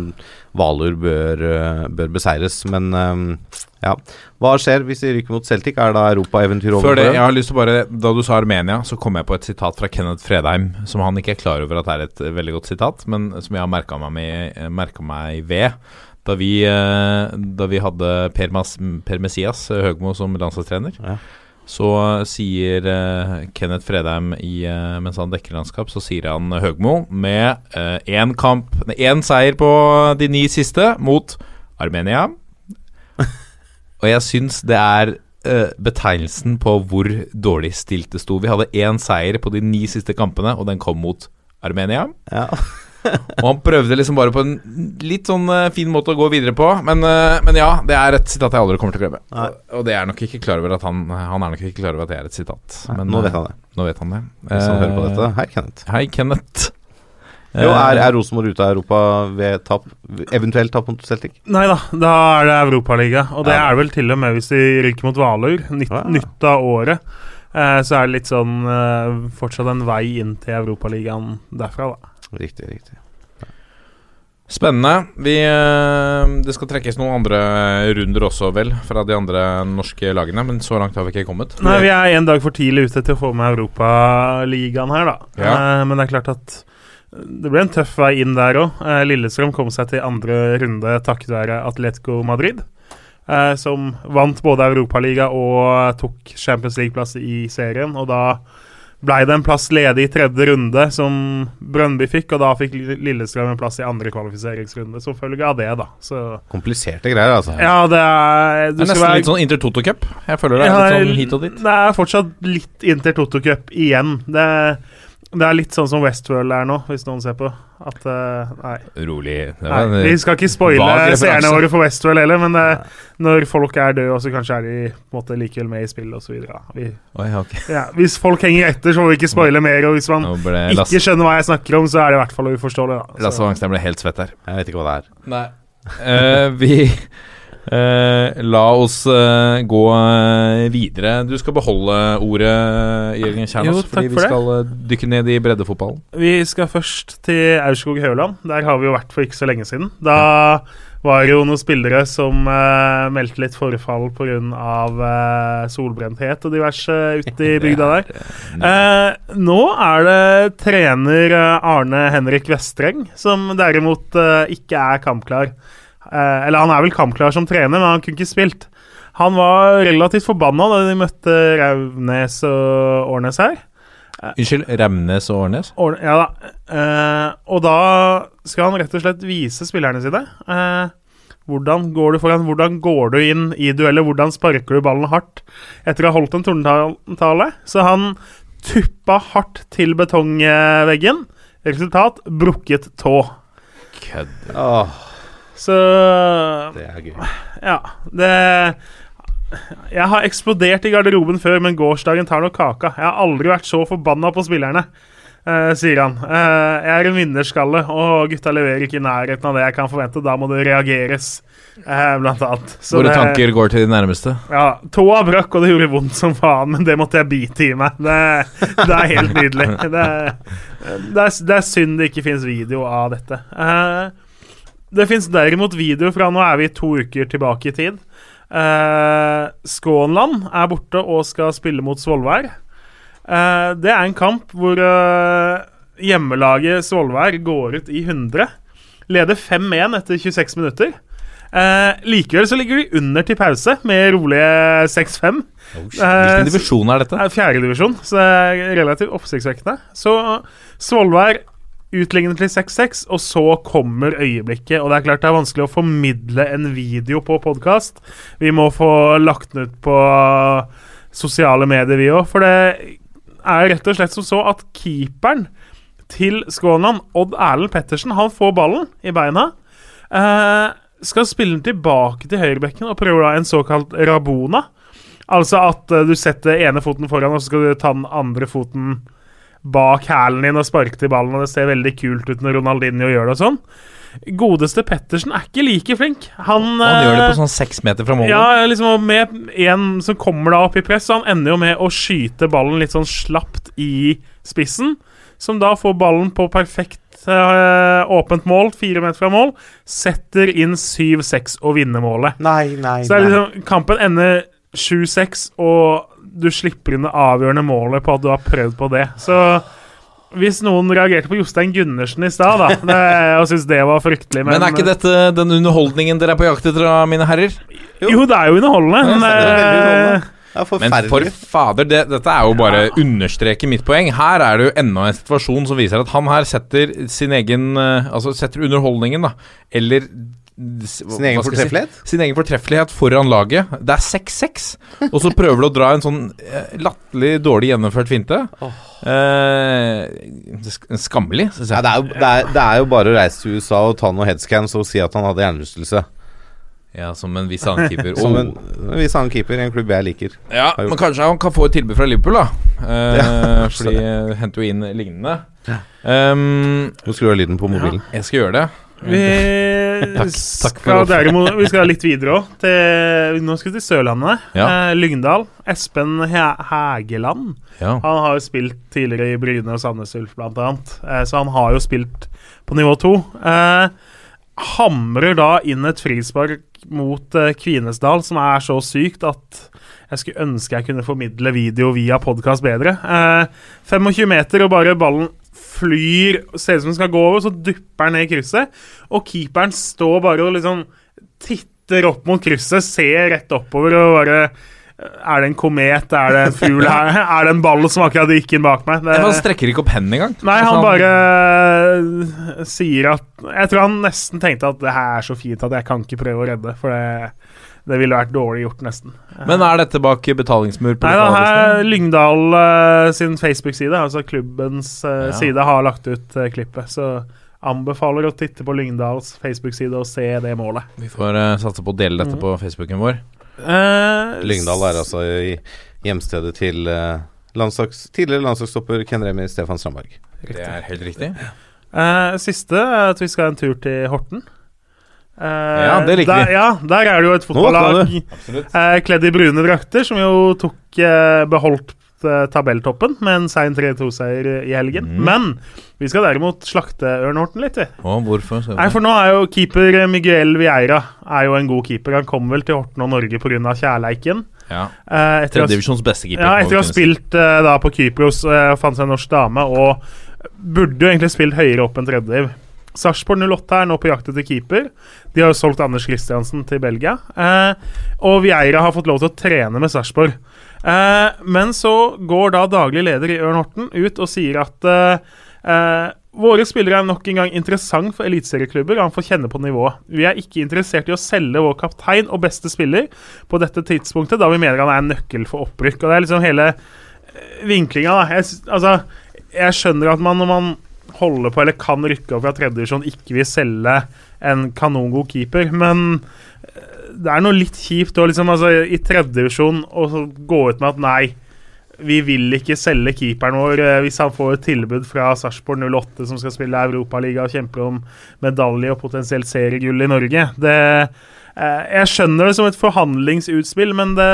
Valur bør, eh, bør beseires. Men eh, ja. Hva skjer hvis de ryker mot Celtic? Er da europaeventyr over? Før det, jeg har lyst til bare Da du sa Armenia, så kom jeg på et sitat fra Kenneth Fredheim, som han ikke er klar over at er et eh, veldig godt sitat, men som jeg har merka meg, eh, meg ved. Da vi, eh, da vi hadde Per, Mas, per Messias Høgmo som landslagstrener, Ja. så eh, sier eh, Kenneth Fredheim i, mens han dekker landskap, så sier han Høgmo med én kamp Én seier på de ni siste mot Armenia. Og jeg syns det er betegnelsen på hvor dårlig stilt det sto. Vi hadde én seier på de ni siste kampene, og den kom mot Armenia. Ja. Og han prøvde liksom bare på en litt sånn eh, fin måte å gå videre på. Men, eh, men ja, det er et sitat jeg aldri kommer til å glemme. Og, og det er nok ikke klar over at han Han er nok ikke klar over at det er et sitat. Nei, Men nå eh, vet han det. Nå vet han det. Hvis han hører på Eh, dette. Hei, Kenneth. Hei, Kenneth. Jo, Eh, er, er Rosenborg ute av Europa ved tap, eventuelt tap mot Celtic? Nei da, da er det Europaliga. Og det Ja. er vel til og med hvis de ryker mot Valur. Nytt, Ja. nytt av året. Eh, så er det litt sånn eh, fortsatt en vei inn til Europaligaen derfra, da. Riktig, riktig. Spennende. Vi, eh, det skal trekkes noen andre runder også, vel, fra de andre norske lagene. Men så langt har vi ikke kommet. Nei, vi er en dag for tidlig ute til å få med Europaligaen her, da. Ja. Eh, men det er klart at det ble en tøff vei inn der òg. Eh, Lillestrøm kom seg til andre runde takket være Atletico Madrid. Eh, som vant både Europaliga og tok Champions League-plass i serien. Og da blei det en plass ledig i tredje runde, som Brøndby fikk. Og da fikk Lillestrøm en plass i andre kvalifiseringsrunde, som følge av det, da. Så Kompliserte greier, altså. ja, det er du Det er nesten være- litt sånn Inter Toto Cup. Jeg føler det er ja, litt sånn hit og dit. Det er fortsatt litt Inter Toto Cup igjen. Det, det er litt sånn som Westworld er nå, hvis noen ser på. At uh, Nei. Rolig. Nei vi skal ikke spoile seerne våre for Westworld heller, men det, når folk er døde, og så kanskje er de på en måte likevel med i spillet osv. Ja. Vi- Oi, ok. ja, hvis folk henger etter, så må vi ikke spoile mer. Og hvis man ikke skjønner hva jeg snakker om, så er det i hvert fall uforståelig. Da. Lasse Wangstein ble helt svett her. Jeg vet ikke hva det er. Nei. uh, vi eh, La oss eh, gå eh, videre. Du skal beholde ordet, Jørgen Jo, fordi vi for vi skal det. dykke ned i breddefotballen. vi skal først til Aurskog-Høland. Der har vi jo vært for ikke så lenge siden. Da var det jo noen spillere som eh, meldte litt forfall pga. Eh, solbrenthet og diverse ute i bygda der. Eh, nå er det trener eh, Arne Henrik Vestreng som derimot eh, ikke er kampklar. Eh, eller han er vel kampklar som trener, men han kunne ikke spilt. Han var relativt forbanna da de møtte Raunes og Årnes her. Unnskyld, Remnes og Årnes? Ja da. Eh, og da skal han rett og slett vise spillerne sine. eh, hvordan går du foran, hvordan går du inn i dueller, hvordan sparker du ballen hardt etter å ha holdt en tordentale. Så han tuppa hardt til betongveggen. Resultat brukket tå. Kødder. Åh, Så Det er gøy. Ja, det Jeg har eksplodert i garderoben før, men gårsdagen tar nok kaka. Jeg har aldri vært så forbanna på spillerne, eh, sier han. Eh, jeg er en vinnerskalle, og gutta leverer ikke i nærheten av det jeg kan forvente. Da må det reageres, eh, blant annet. Så Våre det- tanker går til de nærmeste. Ja, tåa brakk, og det gjorde vondt som faen, men det måtte jeg bite i meg. Det, det er helt nydelig. Det, det, er, det er synd det ikke finnes video av dette. Eh, det fins derimot video fra nå er vi to uker tilbake i tid. Eh, Skånland er borte og skal spille mot Svolvær. Eh, det er en kamp hvor eh, hjemmelaget Svolvær går ut i 100. Leder 5-1 etter 26 minutter. Eh, likevel så ligger de under til pause med rolige 6-5. Hvilken divisjon er dette? Eh, Fjerdedivisjon, så det er relativt oppsiktsvekkende. Så Svolvær utligner til 6-6, og så kommer øyeblikket. Og det er klart det er vanskelig å formidle en video på podkast. Vi må få lagt den ut på sosiale medier, vi òg. For det er rett og slett som så at keeperen til Skånland, Odd Erlend Pettersen, han får ballen i beina. Eh, skal spille den tilbake til høyrebekken og prøve da en såkalt rabona. Altså at eh, du setter ene foten foran, og så skal du ta den andre foten bak hælen din og sparke til ballen, og det ser veldig kult ut når Ronaldinho gjør det og sånn. Godeste Pettersen er ikke like flink. Han, Han gjør det eh, på sånn seks meter fra målet. ja, liksom med en som kommer da opp i press, så han ender jo med å skyte ballen litt sånn slapt i spissen. Som da får ballen på perfekt eh, åpent mål, fire meter fra mål. Setter inn 7-6 og vinner målet. Nei, nei, Så det er liksom, kampen ender 7-6, og du slipper inn det avgjørende målet på at du har prøvd på det. Så hvis noen reagerte på Jostein Gundersen i stad, da, det, og syntes det var fryktelig Men er ikke dette den underholdningen dere er på jakt etter, mine herrer? Jo, det er jo underholdende. Men, det er eh, underholdende. Det er Men for fader, det, dette er jo bare understreker mitt poeng. Her er det jo enda en situasjon som viser at han her setter sin egen eh, Altså setter underholdningen, da, eller Sin egen fortreffelighet? si? Sin egen fortreffelighet foran laget. Det er 6-6, og så prøver du å dra en sånn eh, latterlig dårlig gjennomført finte. Eh, skammelig, syns Ja, det, er jo, det, er, det er jo bare å reise til USA og ta noen headscans og si at han hadde hjernerystelse. Ja, som en viss annen keeper. Som en, en viss annen keeper i en klubb jeg liker. Ja, men kanskje han kan få et tilbud fra Liverpool, da. Eh, Ja, fordi henter jo inn lignende. Um, Nå skrur jeg lyden på mobilen. jeg skal gjøre det. Vi takk skal derimot Vi skal litt videre òg. Nå skal vi til Sørlandet. Ja. Eh, Lyngdal. Espen Hæ Hægeland. Ja. Han har jo spilt tidligere i Bryne og Sandnes Ulf, blant annet. Eh, så han har jo spilt på nivå to. Eh, hamrer da inn et frispark mot eh, Kvinesdal som er så sykt at jeg skulle ønske jeg kunne formidle video via podkast bedre. Eh, 25 meter, og bare ballen flyr, ser ut som den skal gå over, så dupper den ned i krysset. Og keeperen står bare og liksom titter opp mot krysset, ser rett oppover og bare Er det en komet? Er det en fugl her? Er det en ball som akkurat gikk inn bak meg? Det, Han strekker ikke opp hendene engang. Nei, Altså, han bare eh, sier at Jeg tror han nesten tenkte at det her er så fint at jeg kan ikke prøve å redde, for det, det ville vært dårlig gjort, nesten. Men er dette bak betalingsmur? på Nei da, her Lyngdal uh, sin Facebook-side, altså klubbens uh, Ja. side, har lagt ut uh, klippet. Så anbefaler å titte på Lyngdals Facebook-side og se det målet. Vi får satse på å dele dette på Facebooken vår. Eh, Lyngdal er altså i hjemstedet til landslags, tidligere landslagsstopper Ken Remi Stefan Strandberg. Det er helt riktig. Eh, siste er at vi skal ha en tur til Horten. Eh, Ja, det liker der, vi. Ja, der er det jo et fotballag uh, kledd i brune drakter, som jo tok uh, beholdt eh, tabelltoppen med en sein 3-2-seier i helgen. Mm. Men vi skal derimot slakte Ørn Horten litt, vi. Og hvorfor? Nei, for nå er jo keeper Miguel Vieira er jo en god keeper. Han kom vel til Horten og Norge pga. kjærleiken. Ja. Uh, å Tredjedivisjons beste keeper. ja, etter å ha spilt da på Kypros uh, fant seg en norsk dame og burde jo egentlig spilt høyere opp enn tredjediv. Sarpsborg 08 er nå på jakt etter keeper. De har jo solgt Anders Kristiansen til Belgia. Eh, og Vieira har fått lov til å trene med Sarpsborg. Eh, men så går da daglig leder i Ørn Horten ut og sier at eh, eh, Våre spillere er nok en gang interessant for eliteserieklubber, han får kjenne på nivået. Vi er ikke interessert i å selge vår kaptein og beste spiller på dette tidspunktet, da vi mener han er en nøkkel for opprykk. Og det er liksom hele vinklinga, da. Jeg, altså, jeg skjønner at man når man holder på eller kan rykke opp fra tredjedivisjon, ikke vil selge en kanongod keeper. Men eh, det er noe litt kjipt òg, liksom, altså, i tredjedivisjon å gå ut med at nei, vi vil ikke selge keeperen vår eh, hvis han får et tilbud fra Sarpsborg 08, som skal spille Europaliga og kjempe om medalje og potensielt seriegull i Norge. Det, eh, jeg skjønner det som et forhandlingsutspill, men det,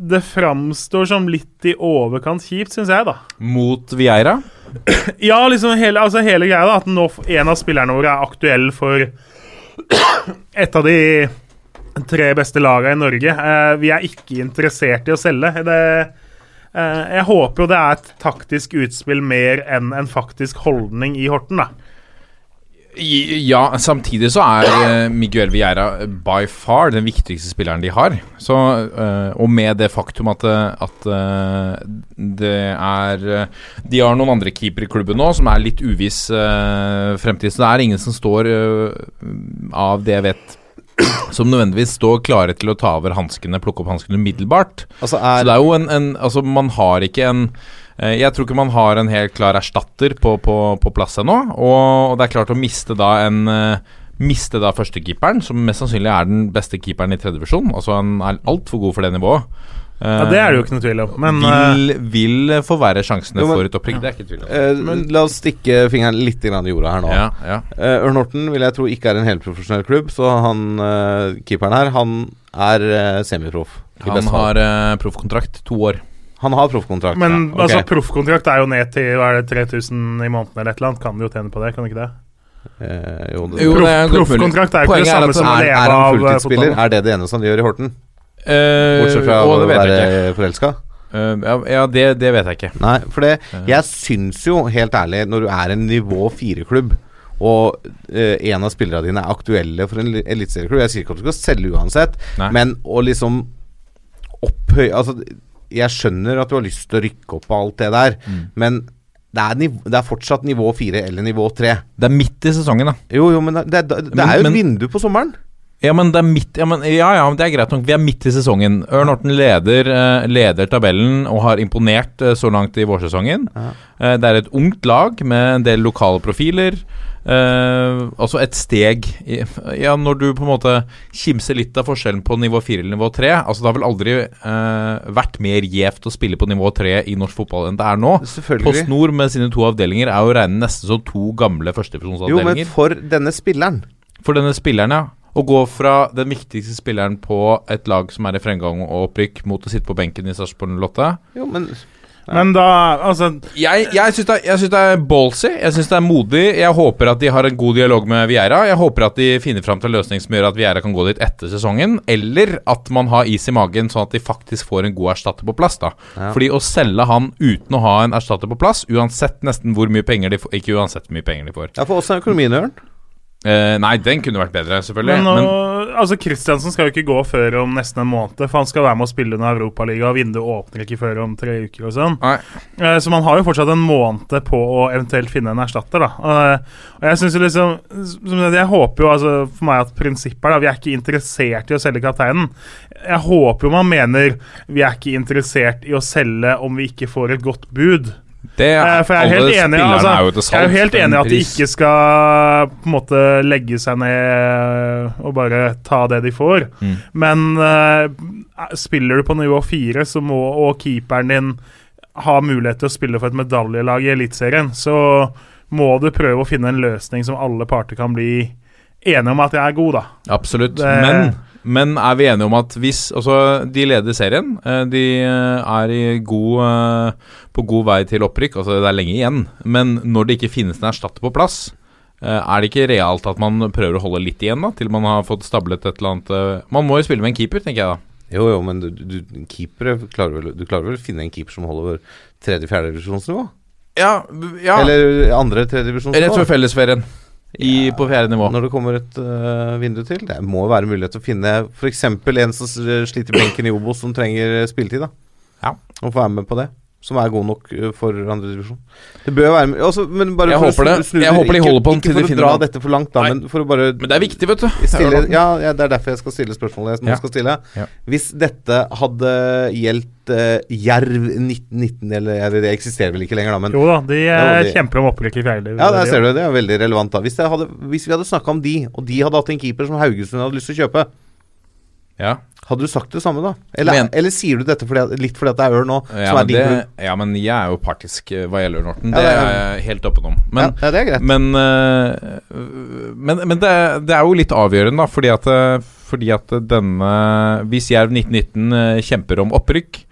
det framstår som litt i overkant kjipt, syns jeg, da. Mot Vieira? Ja, liksom hele, altså hele greia, da. At nå en av spillerne våre er aktuell for et av de tre beste lagene i Norge. Eh, vi er ikke interessert i å selge. Det, eh, jeg håper jo det er et taktisk utspill mer enn en faktisk holdning i Horten, da. Ja, samtidig så er eh, Miguel Vieira by far den viktigste spilleren de har. Så, eh, og med det faktum at, eh, at det er De har noen andre keepere i klubben nå som er litt uviss fremtid. Så det er ingen som står av det jeg vet som nødvendigvis står klare til å ta over hanskene, plukke opp hanskene umiddelbart. Altså Så er det er jo en, en Altså, man har ikke en Jeg tror ikke man har en helt klar erstatter på, på, på plass ennå. Og det er klart å miste da en eh, Miste da førstekeeperen, som mest sannsynlig er den beste keeperen i tredje divisjon. Altså han er altfor god for det nivået. Ja, Det er det jo ikke noe tvil om. Men eh, vil, vil forverre sjansene Jo, men- for et opprykk. Det er ikke tvil om. eh, La oss stikke fingeren litt i jorda her nå. Ja, ja. Eh, Ørnorten vil jeg tro ikke er en helprofesjonell klubb, så han eh, keeperen her, han er semiproff. Han har eh, proffkontrakt to år. Han har proffkontrakt. Men Ja, okay. altså, proffkontrakt er jo ned til hva er det, 3000 i måneden eller et eller annet. Kan du jo tjene på det, kan du ikke det? Eh, jo, det, Jo, det er. Proffkontrakt er jo ikke det samme som å er, av er han eh, fulltidsspiller? Er det det eneste han gjør i Horten? Eh, Bortsett fra å det vet jeg være forelska? Uh, ja, ja det, det vet jeg ikke. Nei, for det Jeg syns jo, helt ærlig, når du er en nivå fire-klubb, og uh, en av spillerne dine er aktuelle for en li- eliteserieklubb Jeg sier ikke at du skal selge uansett, Nei. men å liksom opphøye Altså, jeg skjønner at du har lyst til å rykke opp på alt det der, Mm. men det er, niv det er fortsatt nivå fire eller nivå tre. Det er midt i sesongen, da. Jo, jo, men det, det, det Men- er jo et vindu på sommeren. Ja, men det er midt Ja, men, ja, ja, det er greit nok. Vi er midt i sesongen. Ørn Horten leder, eh, leder tabellen og har imponert eh, så langt i vårsesongen. Eh, det er et ungt lag med en del lokale profiler. Altså et steg i, Ja, når du på en måte kimser litt av forskjellen på nivå 4 eller nivå 3 Altså Det har vel aldri vært mer gjevt å spille på nivå 3 i norsk fotball enn det er nå. Post Nord med sine to avdelinger er jo å regne nesten som to gamle Jo, men for denne spilleren For denne spilleren, ja. Å gå fra den viktigste spilleren på et lag som er i fremgang og opprykk, mot å sitte på benken i Sarpsborg 08 Jo, men Men da Altså, Jeg, jeg syns det, synes det er ballsy. Jeg syns det er modig. Jeg håper at de har en god dialog med Vieira. Jeg håper at de finner fram til en løsning som gjør at Vieira kan gå dit etter sesongen. Eller at man har is i magen, sånn at de faktisk får en god erstatter på plass. da Ja. Fordi å selge han uten å ha en erstatter på plass, uansett nesten hvor mye penger de får Ikke uansett hvor mye penger de får. Ja, for åssen er økonomien, Ørn? Eh, nei, den kunne vært bedre, selvfølgelig. men nå, Men, altså Kristiansen skal jo ikke gå før om nesten en måned, for han skal være med å spille under Europaligaen. vinduet åpner ikke før om tre uker og sånn. Eh, Så man har jo fortsatt en måned på å eventuelt finne en erstatter, da. Eh, Og jeg synes jo liksom Jeg håper jo altså for meg at prinsippet er da Vi er ikke interessert i å selge kapteinen. Jeg håper jo man mener vi er ikke interessert i å selge om vi ikke får et godt bud. Det Eh, For jeg er helt enig altså, er jo Jeg er helt enig i at de ikke skal på en måte legge seg ned og bare ta det de får. Mm. Men uh, spiller du på nivå fire, så må og keeperen din ha mulighet til å spille for et medaljelag i Eliteserien, så må du prøve å finne en løsning som alle parter kan bli enige om at jeg er god, da. Absolutt. Det- Men, men er vi enige om at hvis Altså, de leder serien. eh, De eh, er i god, eh, på god vei til opprykk. Altså, det er lenge igjen. Men når det ikke finnes en erstatter på plass, er det ikke realt at man prøver å holde litt igjen, da? Til man har fått stablet et eller annet Man må jo spille med en keeper, tenker jeg da. Jo, jo, men du, du, klarer vel, du klarer vel å finne en keeper som holder over tredje-fjerde divisjonsnivå? Ja, ja. Eller andre-tredje divisjonsnivå? Rett før fellesferien. I, Ja. På fjerde nivå. Når det kommer et uh, vindu til. Det må være mulighet til å finne f.eks. en som sliter benken i Obos, som trenger spilletid. da Ja. Og få være med på det. Som er god nok eh, for andredivisjon. Det bør være altså, men bare Jeg for håper å snu- snu Jeg håper de holder på Ikke de for å dra noe. dette for langt, da, men for å bare Men det er viktig, vet du. stille, ja, ja, det er derfor jeg skal stille spørsmålet jeg nå Ja. skal stille. Ja. Hvis dette hadde gjeldt uh, Jerv 1919, eller eller det eksisterer vel ikke lenger, da, men Jo da, de Ja, eh, kjemper om opprykk i fjerde. Ja, der ser du. Det er veldig relevant. da Hvis, hadde, hvis vi hadde snakka om de, og de hadde hatt en keeper som Haugesund hadde lyst til å kjøpe, Ja. Hadde du sagt det samme da? Eller, Men- eller sier du dette fordi, litt fordi at det er Ørn nå, Ja, som men er det, ja, men jeg er jo partisk eh, hva gjelder Norton. Ja, Det det er jeg helt åpen om. Men, ja, det er greit. men, eh, men, men det, det er jo litt avgjørende, da, fordi at, eh, fordi at denne Hvis Jerv 1919 eh, kjemper om opprykk,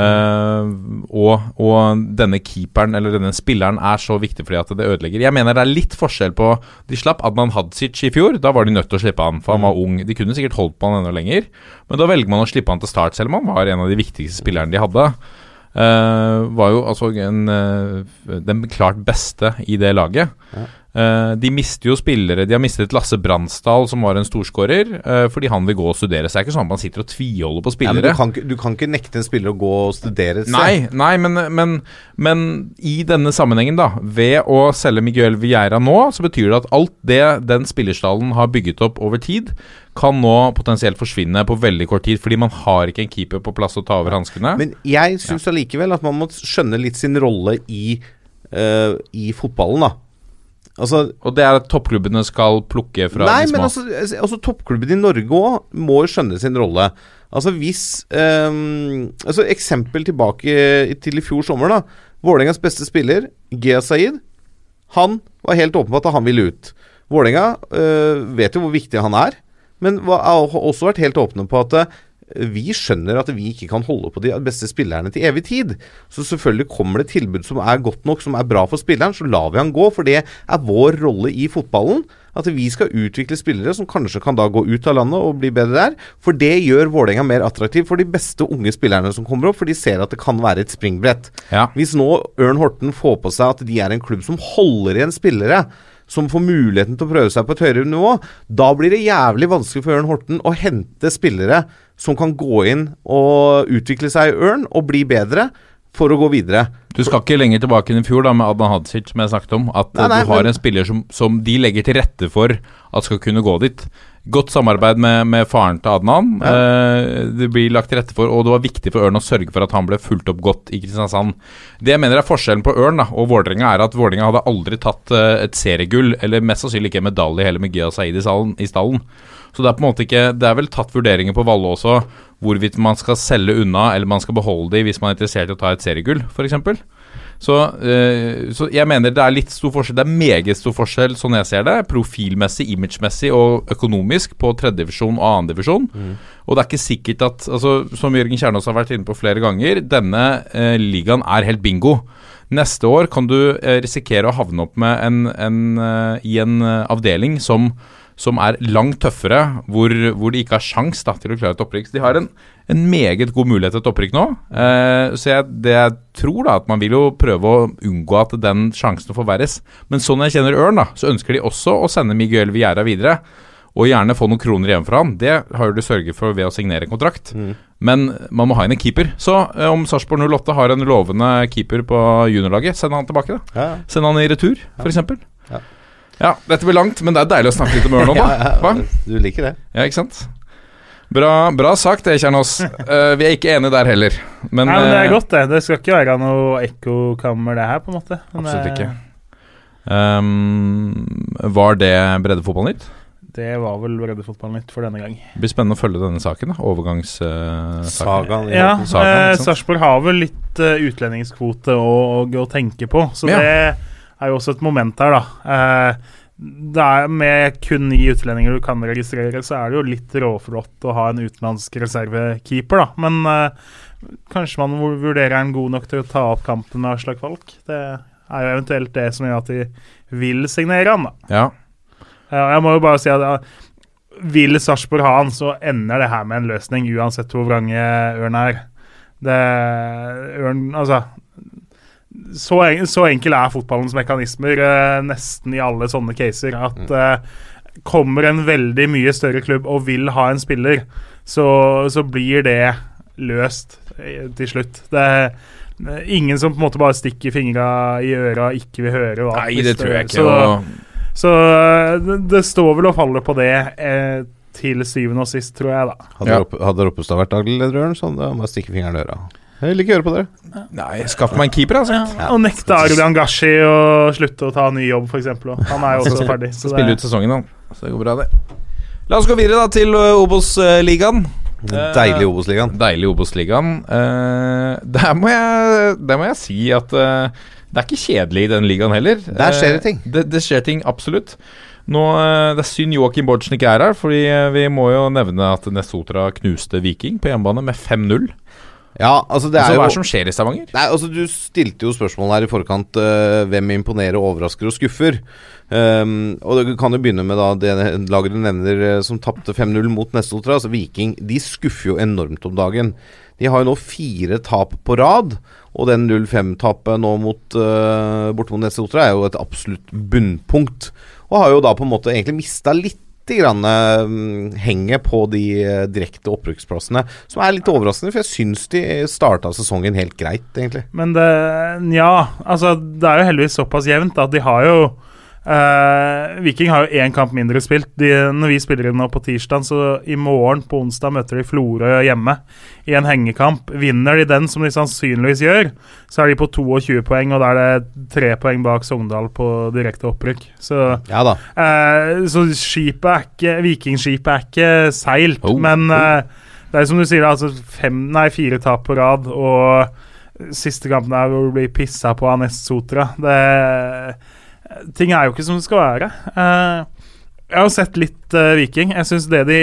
eh, og, og denne keeperen eller denne spilleren er så viktig fordi at det ødelegger Jeg mener det er litt forskjell på De slapp Adnan Hadzic i fjor. Da var de nødt til å slippe han, for han var ung. De kunne sikkert holdt på han enda lenger, men da velger man å slippe han til start, selv om han var en av de viktigste spillerne de hadde. Uh, var jo altså en, uh, den klart beste i det laget. Eh, de mister jo spillere De har mistet Lasse Bransdal, som var en storskårer, uh, fordi han vil gå og studere. Så det er ikke sånn at man sitter og tviholder på Ja, men spillere. du, kan, ikke- du kan ikke nekte en spiller å gå og studere sted. Nei, nei men, men, men i denne sammenhengen, da, ved å selge Miguel Vieira nå, så betyr det at alt det den spillerstallen har bygget opp over tid, kan nå potensielt forsvinne på veldig kort tid, fordi man har ikke en keeper på plass å ta over hanskene. Men jeg syns allikevel at man må skjønne litt sin rolle i, uh, i fotballen, da. Altså Og det er at toppklubbene skal plukke fra Nei, de små. men altså, altså toppklubbene i Norge òg må skjønne sin rolle. Altså hvis um, altså Eksempel tilbake til i fjor sommer. da Vålerengas beste spiller, Gea Saeed, han var helt åpen på at han ville ut. Vålerenga øh, vet jo hvor viktig han er, men har også vært helt åpne på at øh, vi skjønner at vi ikke kan holde på de beste spillerne til evig tid. Så selvfølgelig kommer det tilbud som er godt nok, som er bra for spilleren, så lar vi han gå. For det er vår rolle i fotballen. At vi skal utvikle spillere som kanskje kan da gå ut av landet og bli bedre der. For det gjør Vålerenga mer attraktiv for de beste unge spillerne som kommer opp, for de ser at det kan være et springbrett. Ja. Hvis nå Ørn Horten får på seg at de er en klubb som holder igjen spillere, som får muligheten til å prøve seg på et høyere nivå, da blir det jævlig vanskelig for Ørn Horten å hente spillere som kan gå inn og utvikle seg i Ørn og bli bedre for å gå videre. Du skal ikke lenger tilbake enn i fjor da med Adnan Hadzic, som jeg snakket om. At Nei, nei, du har men- en spiller som, som de legger til rette for at skal kunne gå dit. Godt samarbeid med, med faren til Adnan. Eh, det blir lagt til rette for, og det var viktig for Ørn å sørge for at han ble fulgt opp godt i Kristiansand. Det jeg mener er forskjellen på Ørn da, og Vålerenga, er at Vålerenga hadde aldri tatt eh, et seriegull, eller mest sannsynlig ikke en medalje heller med Gia Saeed i, salen, i stallen. Så det er på en måte ikke Det er vel tatt vurderinger på Valle også, hvorvidt man skal selge unna eller man skal beholde de hvis man er interessert i å ta et seriegull, f.eks. Så, eh, så jeg mener det er litt stor forskjell. Det er meget stor forskjell, sånn jeg ser det, profilmessig, imagemessig og økonomisk på tredjedivisjon og annendivisjon. Og det er ikke sikkert at altså, Som Jørgen Kjernås har vært inne på flere ganger, denne eh, ligaen er helt bingo. Neste år kan du eh, risikere å havne opp med en, en, i en avdeling som som er langt tøffere, hvor, hvor de ikke har sjans da, til å klare et opprykk. Så de har en, en meget god mulighet til et opprykk nå. Eh, så jeg, det jeg tror, da, at man vil jo prøve å unngå at den sjansen forverres. Men sånn jeg kjenner Ørn, da, så ønsker de også å sende Miguel Viera videre. Og gjerne få noen kroner igjen for han. Det har du sørget for ved å signere en kontrakt. Men man må ha inn en keeper. Så eh, om Sarpsborg 08 har en lovende keeper på juniorlaget, send han tilbake, da. Ja. Send han i retur, f.eks. Ja. Ja, dette blir langt, men det er deilig å snakke litt om Ørn nå, da. Hva? du liker det. Ja, ikke sant? Bra, bra sagt, det, Kjernås. Uh, vi er ikke enige der heller. Men, Nei, men det eh, er godt, det. Det skal ikke være noe ekkokammer, det her, på en måte. Men, Absolutt eh, ikke. Um, var det Breddefotballnytt? Det var vel Breddefotballnytt for denne gang. Det blir spennende å følge denne saken. da Overgangssaken. Uh, Ja, eh, sant? Sarpsborg har vel litt uh, utlendingskvote å, å, å tenke på, så Ja. det er jo også et moment her, da. Eh, det er Med kun ni utlendinger du kan registrere, så er det jo litt råflott å ha en utenlandsk reservekeeper, da. Men uh, kanskje man vurderer en god nok til å ta opp kampen med Aslak Falk. Det er jo eventuelt det som gjør at de vil signere han, da. Ja. Uh, jeg må jo bare si at uh, vil Sarpsborg ha han, så ender det her med en løsning, uansett hvor vrange Ørn er. Det Ørn Altså så, så enkel er fotballens mekanismer eh, nesten i alle sånne caser. At eh, kommer en veldig mye større klubb og vil ha en spiller, så, så blir det løst eh, til slutt. Det, er ingen som på en måte bare stikker fingra i øra og ikke vil høre. Hva, Nei, det tror jeg ikke. Så, og- så eh, det, det står vel og faller på det eh, til syvende og sist, tror jeg, da. Hadde, Ja. Roppestad vært daglig leder, så hadde han bare stikke fingeren i øra. Jeg vil ikke høre på dere. Nei, skaff meg en keeper, altså. Og nekte Arvian Gashi å slutte å ta ny jobb, f.eks. Han er jo også ferdig. Så Spille det, ut sesongen, han. Så det går bra, det. La oss gå videre da til uh, Obos-ligaen. Deilig Eh, Obos-ligaen. Deilig Obos-ligaen. Eh, der, der må jeg si at eh, det er ikke kjedelig i den ligaen heller. Der skjer det Eh, ting. Det, det skjer ting, absolutt. Nå, eh, Det er synd Joakim ikke er her, Fordi eh, vi må jo nevne at Nesotra knuste Viking på hjemmebane med 5-0. Ja, altså det Altså, er hva er det som skjer i Stavanger? Nei, altså Du stilte jo spørsmål her i forkant Uh, hvem imponerer, overrasker og skuffer. Um, og Du kan jo begynne med da det laget du nevner eh, som tapte 5-0 mot Nessotra. Altså Viking de skuffer jo enormt om dagen. De har jo nå fire tap på rad. Og den 0-5-tapet nå mot, uh, bortimot mot Nessotra er jo et absolutt bunnpunkt. Og har jo da på en måte egentlig mista litt grann, uh, henger på de uh, direkte opprykksplassene. Som er litt overraskende, for jeg syns de starta sesongen helt greit, egentlig. men det Nja, altså det er jo heldigvis såpass jevnt at de har jo eh, Viking har jo én kamp mindre spilt. De, når vi spiller inn nå på tirsdag, så i morgen på onsdag møter de Florø hjemme i en hengekamp. Vinner de den, som de sannsynligvis gjør, så er de på 22 poeng, og da er det tre poeng bak Sogndal på direkte opprykk. Så Ja. Eh, så skipet er ikke Vikingskipet er ikke seilt, Oh, men eh, det er som du sier, altså fem, nei, fire tap på rad, og siste kampen er hvor du blir pissa på av Nest Sotra. Det, ting er jo ikke som det skal være. Eh, jeg har jo sett litt eh, Viking. Jeg syns det de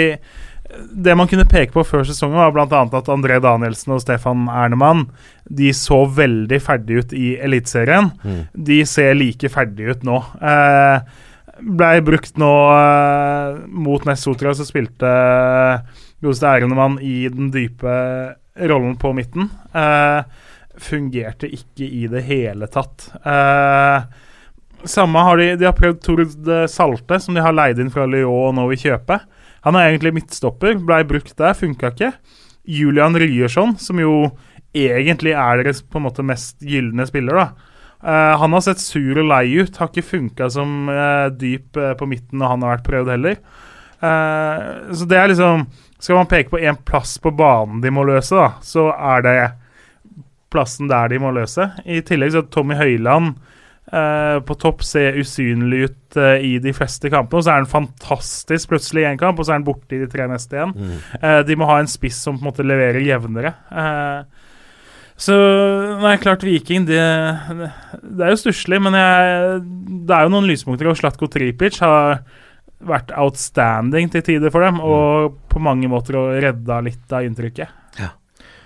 det man kunne peke på før sesongen, var bl.a. at André Danielsen og Stefan Ernemann De så veldig ferdige ut i Eliteserien. De ser like ferdige ut nå. Eh, blei brukt nå eh, mot Nessotra, så spilte godeste Ernemann i den dype rollen på midten. Eh, fungerte ikke i det hele tatt. Eh, samme har de De har prøvd Tord Salte, som de har leid inn fra Lyon og nå vil kjøpe. Han er egentlig midtstopper, blei brukt der, funka ikke. Julian Ryerson, som jo egentlig er deres på en måte mest gylne spiller, da. Uh, han har sett sur og lei ut, har ikke funka som uh, dyp uh, på midten når han har vært prøvd heller. Så det er liksom Skal man peke på én plass på banen de må løse, da, så er det plassen der de må løse. I tillegg så er Tommy Høiland eh, på topp ser usynlig ut uh, i de fleste kampene. Og så er han fantastisk plutselig i én kamp, og så er han borte i de tre neste igjen. Eh, de må ha en spiss som på en måte leverer jevnere. Så nei, klart Viking Det, det er jo stusslig, men jeg, det er jo noen lyspunkter. Og Slatko Tripic har vært outstanding til tider for dem, og på mange måter redda litt av inntrykket.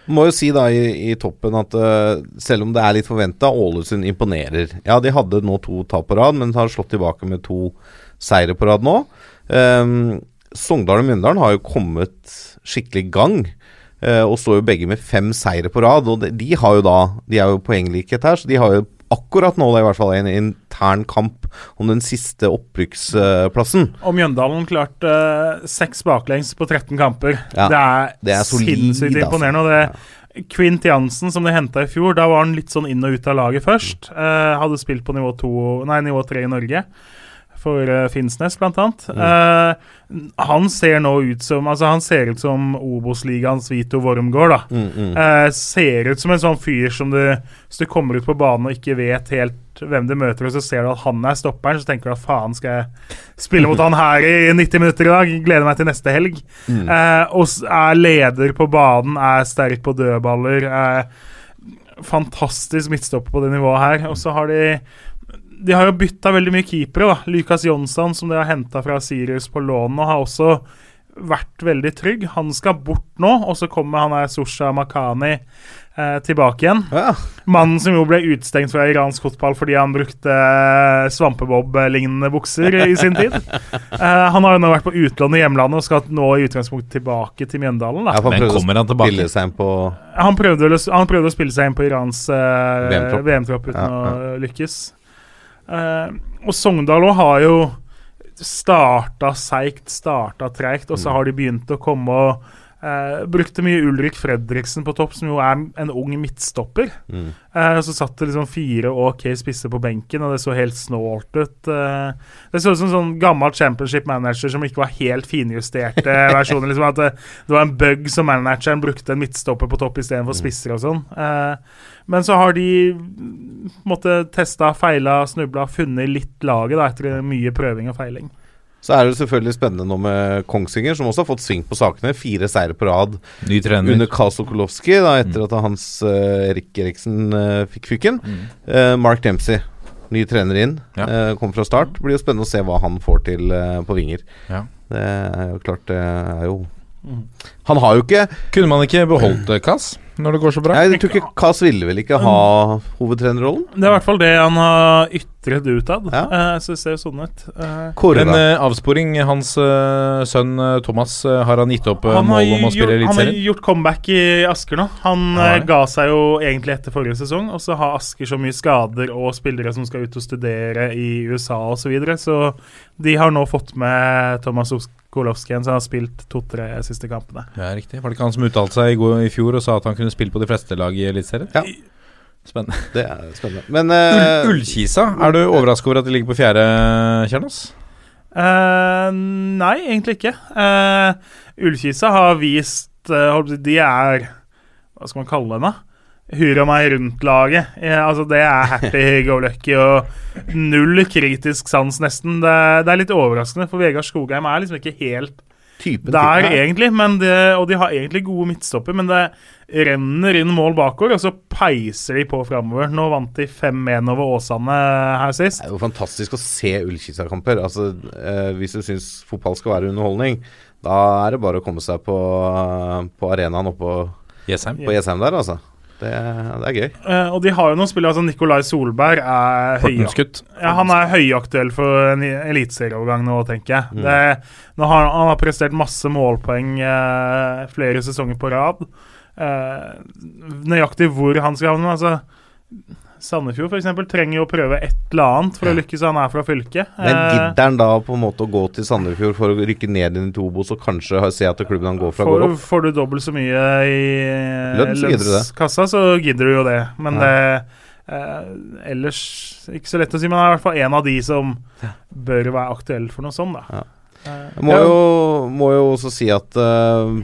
Må jo si da i, i toppen at uh, selv om det er litt forventa, Ålesund imponerer. Ja, de hadde nå to tap på rad, men har slått tilbake med to seire på rad nå. Um, Sogndal og Mjøndalen har jo kommet skikkelig i gang. Uh, og står jo begge med fem seire på rad. Og de, de har jo da De er jo poenglikhet her, så de har jo akkurat nå da i hvert fall en intern kamp om den siste opprykksplassen. Og Mjøndalen klarte eh, seks baklengs på 13 kamper. Ja, det er, det er solid, sinnssykt altså. imponerende. Og det Quint Jansen, som de henta i fjor, da var han litt sånn inn og ut av laget først. Eh, hadde spilt på nivå, to, nei, nivå 3 i Norge. For uh, Finnsnes, blant annet. Uh, han ser nå ut som Altså Han ser ut som Obos-ligaens Vito Wormgård. da Mm, mm. Uh, ser ut som en sånn fyr som du Hvis du kommer ut på banen og ikke vet helt hvem du møter, og så ser du at han er stopperen, så tenker du at faen, skal jeg spille mot han her i 90 minutter i dag? Gleder meg til neste helg. Uh, og er leder på banen, er sterk på dødballer. Er fantastisk midtstopper på det nivået her. Og så har de de har jo bytta veldig mye keepere. da Lukas Jonsson, som de har henta fra Sirius på lån, og har også vært veldig trygg. Han skal bort nå, og så kommer han her Susha Makani eh, tilbake igjen. Ja. Mannen som jo ble utestengt fra iransk fotball fordi han brukte eh, svampebob-lignende bukser i sin tid. Eh, han har jo nå vært på utlån i hjemlandet og skal nå i utgangspunktet tilbake til Mjøndalen. Da Ja, han Men kommer han tilbake? spille seg inn på han prøvde, han prøvde å spille seg inn på Irans eh, VM-tropp. VM-tropp uten Ja, å lykkes. Eh, og Sogndal òg har jo starta seigt, starta treigt, og så har de begynt å komme og Uh, brukte mye Ulrik Fredriksen på topp, som jo er en ung midtstopper. Mm. Uh, så satt det liksom fire OK spisser på benken, og det så helt snålt ut. Uh, det så ut som sånn gammel championship manager som ikke var helt finjusterte versjoner. Liksom at det, det, var en bug som manageren brukte en midtstopper på topp istedenfor spisser og sånn. Men så har de måtte testa, feila, snubla, funnet litt laget da, etter mye prøving og feiling. Så er det selvfølgelig spennende nå med Kongsvinger, som også har fått sving på sakene. Fire seire på rad Ny trener. under Karl Sokolowski, da, etter mm. at Hans uh, Erik Eriksen uh, fikk fyken. Mm. Uh, Mark Dempsey, ny trener inn, ja. kom fra start. Blir jo spennende å se hva han får til på vinger. Ja. Det er jo klart, det er jo. Han har jo ikke Kunne man ikke beholdt Kass? når det går så bra? Nei, jeg tror ikke Kass ville vel ikke ha hovedtrenerrollen? Det er i hvert fall det han har ytret utad, ja. uh, så det ser jo sånn ut. Kåre, en uh, avsporing. Hans sønn Thomas, har han gitt opp målet om å spille Eliteserien? Han har gjort comeback i Asker nå. Han ga seg jo egentlig etter forrige sesong, og så har Asker så mye skader og spillere som skal ut og studere i USA osv., så, videre, så de har nå fått med Thomas Kolowskien, som har spilt to-tre siste kampene. Ja, riktig. Var det ikke han som uttalte seg i, går, i fjor og sa at han kunne spille på de fleste lag i Eliteserien? Ja. Spennende. Det er spennende. Men uh, Ullkisa, er du overraska over at de ligger på fjerde, Kjernos? Uh, nei, egentlig ikke. Uh, Ullkisa har vist uh, De er Hva skal man kalle dem, da? Hurra meg rundt-laget. Ja, altså det er happy go lucky og null kritisk sans, nesten. Det, det, er litt overraskende, for Vegard Skogheim er liksom ikke helt Typen, der, typen. egentlig. Det, og de har egentlig gode midtstopper, men det renner inn mål bakover, og så peiser de på framover. Nå vant de 5-1 over Åsane her sist. Det er jo fantastisk å se Ullkisa-kamper. Altså, eh, hvis du syns fotball skal være underholdning, da er det bare å komme seg på, på arenaen oppe på Jessheim der, altså. Det, det, er gøy. Uh, og de har jo noen spillere. altså Nikolai Solberg er høyaktuell. Ja, han er høyaktuell for en eliteserieovergang nå, tenker jeg. Mm. Det, nå har, han har prestert masse målpoeng uh, flere sesonger på rad. Uh, nøyaktig hvor han skal havne altså Sandefjord f.eks. trenger jo å prøve et eller annet for å lykkes, han er fra fylket. Men eh, gidder han da på en måte å gå til Sandefjord for å rykke ned inn i Tobos og kanskje se at klubben han går fra, får, går opp? Får du dobbelt så mye i lønnskassa, så gidder du jo det. Men ja. det eh, ellers ikke så lett å si, men han er i hvert fall en av de som bør være aktuell for noe sånt, da. Ja. Jeg må, jo, må jo også si at uh,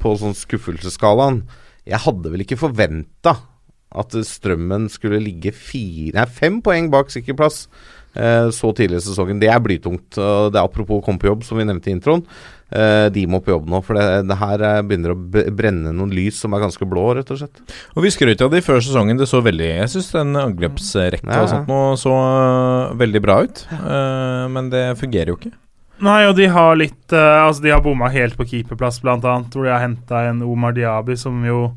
på sånn skuffelsesskalaen Jeg hadde vel ikke forventa at Strømmen skulle ligge fire, nei, fem poeng bak sikker plass eh, så tidlig i sesongen. Det er blytungt. Og det er apropos komme på jobb, som vi nevnte i introen. Eh, de må på jobb nå, for det, det her eh, begynner å brenne noen lys som er ganske blå, rett og slett. Og Vi skrøt av det før sesongen. Det så veldig Jeg syns den angrepsrekka ja. og sånt nå så uh, veldig bra ut. Uh, men det fungerer jo ikke. Nei, og de har litt uh, Altså, de har bomma helt på keeperplass, blant annet, hvor de har henta en Omar Diaby som jo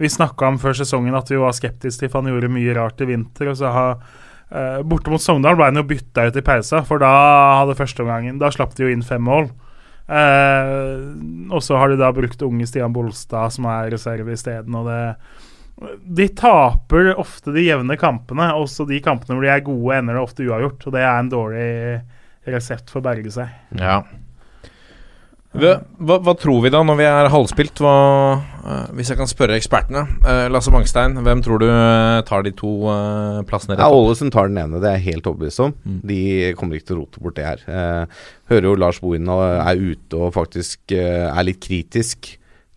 vi snakka om før sesongen at vi var skeptiske til for han gjorde mye rart i vinter. og så har uh, Borte mot Sogndal ble han jo bytta ut i pausa, for da hadde førsteomgangen Da slapp de jo inn fem mål. Uh, og så har de da brukt unge Stian Bolstad, som er reserve isteden. Og det De taper ofte de jevne kampene. Også de kampene hvor de er gode, ender det ofte uavgjort. Og det er en dårlig resept for å berge seg. Ja. Hva, hva, tror vi da når vi er halvspilt? Hva, uh, hvis jeg kan spørre ekspertene. Uh, Lasse Mangstein, hvem tror du uh, tar de to plassene? Ja, Ålesund tar den ene, det er jeg helt overbevist om. Mm. De kommer ikke til å rote bort det her. hører jo Lars Bohin er ute og faktisk er litt kritisk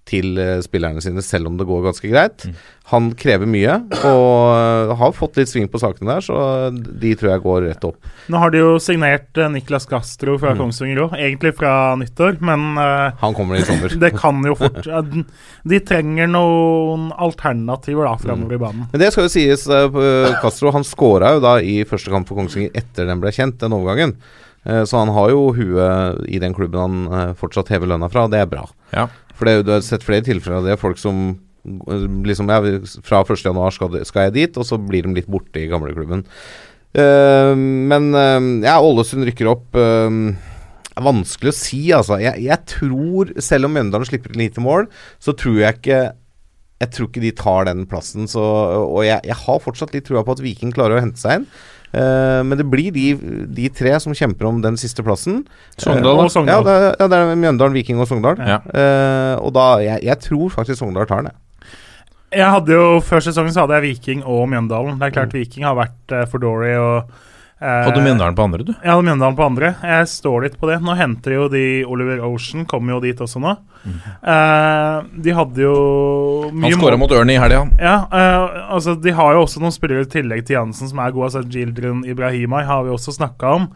til uh, spillerne sine, selv om det går ganske greit. Mm. Han krever mye, og uh, har fått litt sving på sakene der, så de tror jeg går rett opp. Nå har de jo signert uh, Niklas Castro fra mm. Kongsvinger òg, egentlig fra nyttår, men Han kommer i sommer. det kan jo fort De trenger noen alternativer da framover mm. i banen. Men det skal jo sies, Castro han skåra jo da i første kamp for Kongsvinger etter den ble kjent, den overgangen. Så han har jo huet i den klubben han fortsatt hever lønna fra, og det er bra. Ja. For det, du har sett flere tilfeller av det. Folk som liksom ja, Fra 1.1 skal, skal jeg dit, og så blir de litt borte i gamleklubben. Uh, men uh, ja, Ålesund rykker opp. Uh, vanskelig å si, altså. Jeg, jeg tror, selv om Mjøndalen slipper inn lite mål, så tror jeg ikke jeg tror ikke de tar den plassen. Så, og jeg, jeg, har fortsatt litt trua på at Viking klarer å hente seg inn. Eh, men det blir de, de tre som kjemper om den siste plassen. Sogndal, Eh, og- Sogndal. Ja, det er, ja, det er Mjøndalen, Viking og Sogndal. Ja. Uh, og da jeg, jeg tror faktisk Sogndal tar den. jeg. Jeg hadde jo Før sesongen så hadde jeg Viking og Mjøndalen. Det er klart Viking har vært uh, for dårlig og eh, Hadde Mjøndalen på andre, du? Ja, hadde Mjøndalen på andre. Jeg står litt på det. Nå henter jo de Oliver Ocean, kommer jo dit også nå. Eh, de hadde jo mye Han skåra mot Ørn i helga. Ja, eh, altså de har jo også noen spillere i tillegg til Jansen som er gode. Altså Gildren Ibrahimai har vi også snakka om.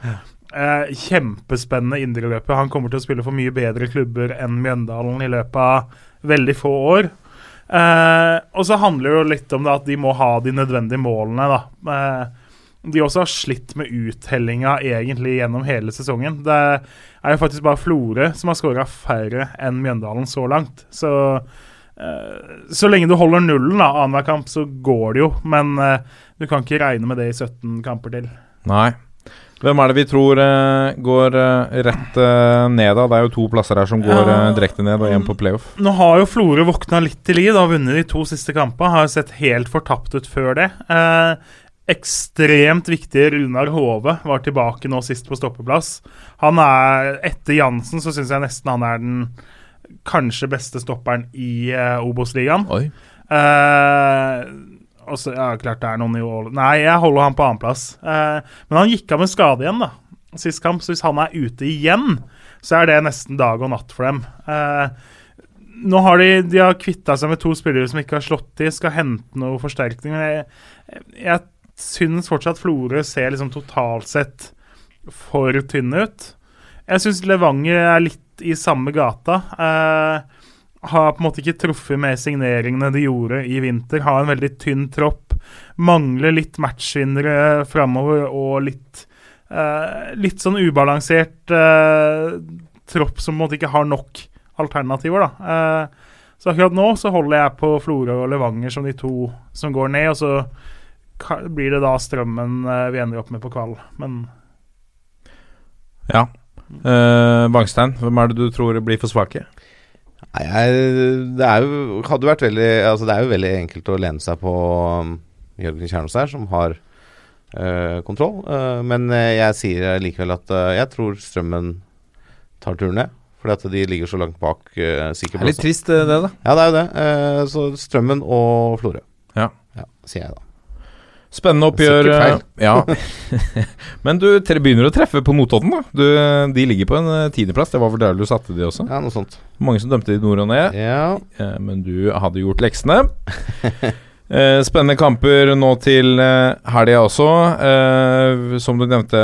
Eh, kjempespennende indreløper. Han kommer til å spille for mye bedre klubber enn Mjøndalen i løpet av veldig få år. Eh, og så handler det jo litt om det at de må ha de nødvendige målene, da. De også har slitt med uttellinga egentlig gjennom hele sesongen. Det er jo faktisk bare Florø som har skåra færre enn Mjøndalen så langt. Så uh, så lenge du holder nullen annenhver kamp, så går det jo. Men uh, du kan ikke regne med det i 17 kamper til. Nei. Hvem er det vi tror uh, går uh, rett uh, ned, da? Det er jo to plasser her som går direkte ned, og én på playoff. Nå har jo Florø våkna litt til liv. Har vunnet de to siste kampene. Har jo sett helt fortapt ut før det. Ekstremt viktige Runar Hove var tilbake nå sist på stoppeplass. Han er Etter Jansen så syns jeg nesten han er den kanskje beste stopperen i uh, Obos-ligaen. Eh, og så, ja, klart det er noen i Ål... Nei, jeg holder han på annenplass. Uh, men han gikk av med skade igjen, da. Sist kamp. Så hvis han er ute igjen, så er det nesten dag og natt for dem. Uh, nå har de, de har kvitta seg med to spillere som ikke har slått til, skal hente noe forsterkning. Men jeg, jeg syns fortsatt Florø ser liksom totalt sett for tynne ut. Jeg syns Levanger er litt i samme gata. Eh, har på en måte ikke truffet med signeringene de gjorde i vinter. Har en veldig tynn tropp. Mangler litt matchvinnere framover og litt eh, Litt sånn ubalansert eh, tropp som på en måte ikke har nok alternativer, da. Eh, så akkurat nå så holder jeg på Florø og Levanger som de to som går ned, og så blir det da Strømmen eh, vi ender opp med på kvall. Men Ja. Eh, Bangstein, hvem er det du tror blir for svake? Nei, jeg, det er jo hadde vært veldig Altså det er jo veldig enkelt å lene seg på um, Jørgen Kjernos her, som har øh, kontroll. Øh, men jeg sier likevel at øh, jeg tror Strømmen tar turen ned. Fordi at de ligger så langt bak uh, Det er litt trist, det, da. Ja, det er jo det. Uh, så Strømmen og Florø. Ja. sier jeg da. Spennende oppgjør. Eh, Ja. Men du tre, begynner å treffe på Notodden, da. Du, de ligger på en eh, tiendeplass. Det var vel der du satte de også? Ja, noe sånt. Mange som dømte de nord og ned. Ja. Eh, men du hadde gjort leksene. Eh, spennende kamper nå til eh, helga også. Eh, som du nevnte,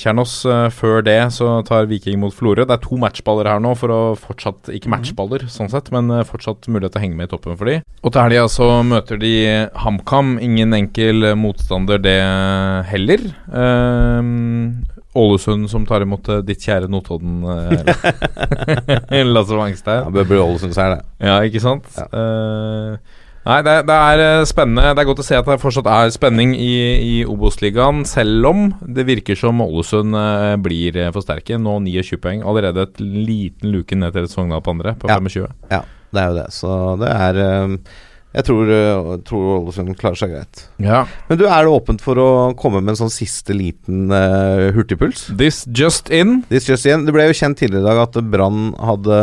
Kjernås, eh, før det så tar Viking mot Florø. Det er to matchballer her nå, for å fortsatt Ikke matchballer, sånn sett, men fortsatt mulighet til å henge med i toppen for de. Og til helga så møter de HamKam. Ingen enkel motstander, det heller. Ålesund som tar imot ditt kjære Notodden, Lasse Wangstein. Ja, bør bli Ålesund her, det. Ja, ikke sant? Ja. Nei, det, det er eh, spennende. Det er godt å se at det fortsatt er spenning i, i Obos-ligaen, selv om det virker som Ålesund eh, blir eh, for sterke. Nå 29 poeng. Allerede et liten luke ned til Sogndal på andre, på Ja. 25. Ja, det er jo det. Så det er Jeg tror, tror Ålesund klarer seg greit. Ja. Men du, er det åpent for å komme med en sånn siste liten uh, hurtigpuls? This just in. This just in. Det ble jo kjent tidligere i dag at Brann hadde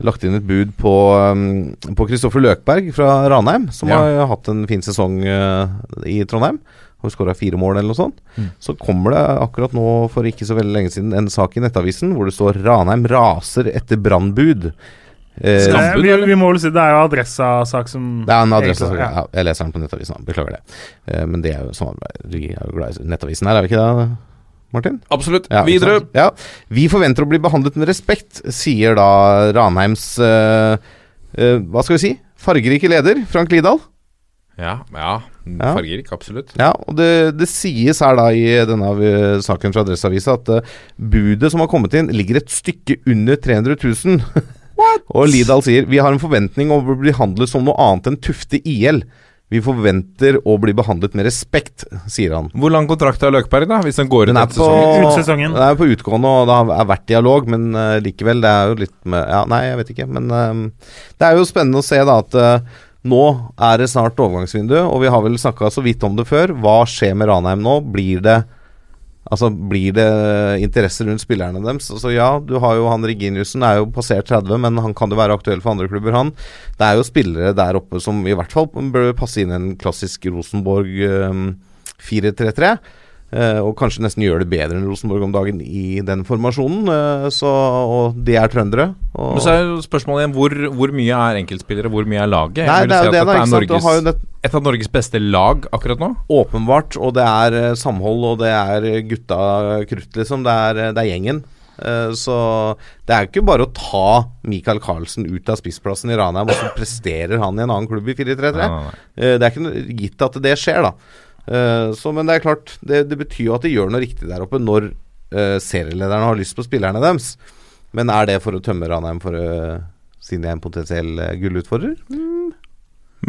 lagt inn et bud på um, På Kristoffer Løkberg fra Ranheim, som Ja. har hatt en fin sesong uh, i Trondheim. Har skåra fire mål eller noe sånt. Mm. Så kommer det akkurat nå, for ikke så veldig lenge siden, en sak i Nettavisen hvor det står 'Ranheim raser etter brannbud'. Eh, Skam- eh, vi, vi må vel si det er jo Adressa-sak som Det er en adressasak, Ja. jeg leser den på Nettavisen. Beklager det. Eh, men det er jo sånn, Vi er jo glad i Nettavisen her, er vi ikke det, Martin? Absolutt. Ja, Videre. Ja. Vi forventer å bli behandlet med respekt, sier da Ranheims uh, uh, Hva skal vi si? Fargerike leder, Frank Lidahl. Ja, ja. Ja. Fargerik, absolutt. Ja, og det, det sies her da i denne eh, saken fra Adresseavisa at uh, budet som har kommet inn, ligger et stykke under 300 000. og Lidahl sier vi har en forventning om å bli behandlet som noe annet enn Tufte IL. Vi forventer å bli behandlet med respekt, sier han. Hvor lang kontrakt har Løkberg, da? Hvis den går ut er etter på, sesongen? Sesongen. Den er på utgående, og det har har vært dialog, men uh, likevel, det er jo litt med Ja, nei, jeg vet ikke, men uh, det er jo spennende å se da at uh, Nå er det snart overgangsvindu, og vi har vel snakka så vidt om det før. Hva skjer med Ranheim nå? Blir det Altså, Blir det interesse rundt spillerne deres? Altså, ja, du har jo han Reginiussen, er jo passert 30, men han kan jo være aktuell for andre klubber, han. Det er jo spillere der oppe som i hvert fall bør passe inn en klassisk Rosenborg um, 4-3-3. Uh, og kanskje nesten gjør det bedre enn Rosenborg om dagen i den formasjonen. Uh, så, og de er trøndere. Men så er jo spørsmålet igjen hvor, hvor mye er enkeltspillere, hvor mye er laget? Nei, det er si det, da, er Norges, et av Norges beste lag akkurat nå. åpenbart, og det er uh, samhold, og det er gutta krutt, liksom. Det er, det er gjengen. Så det er jo ikke bare å ta Michael Carlsen ut av spissplassen i Ranheim, og så presterer han i en annen klubb i 4-3-3. Nei, nei, nei. Uh, det er ikke gitt at det skjer, da. Uh, så, men det er klart, det, det betyr jo at de gjør noe riktig der oppe når uh, serielederne har lyst på spillerne deres. Men er det for å tømme Ranheim for uh, siden jeg er en potensiell uh, gullutfordrer?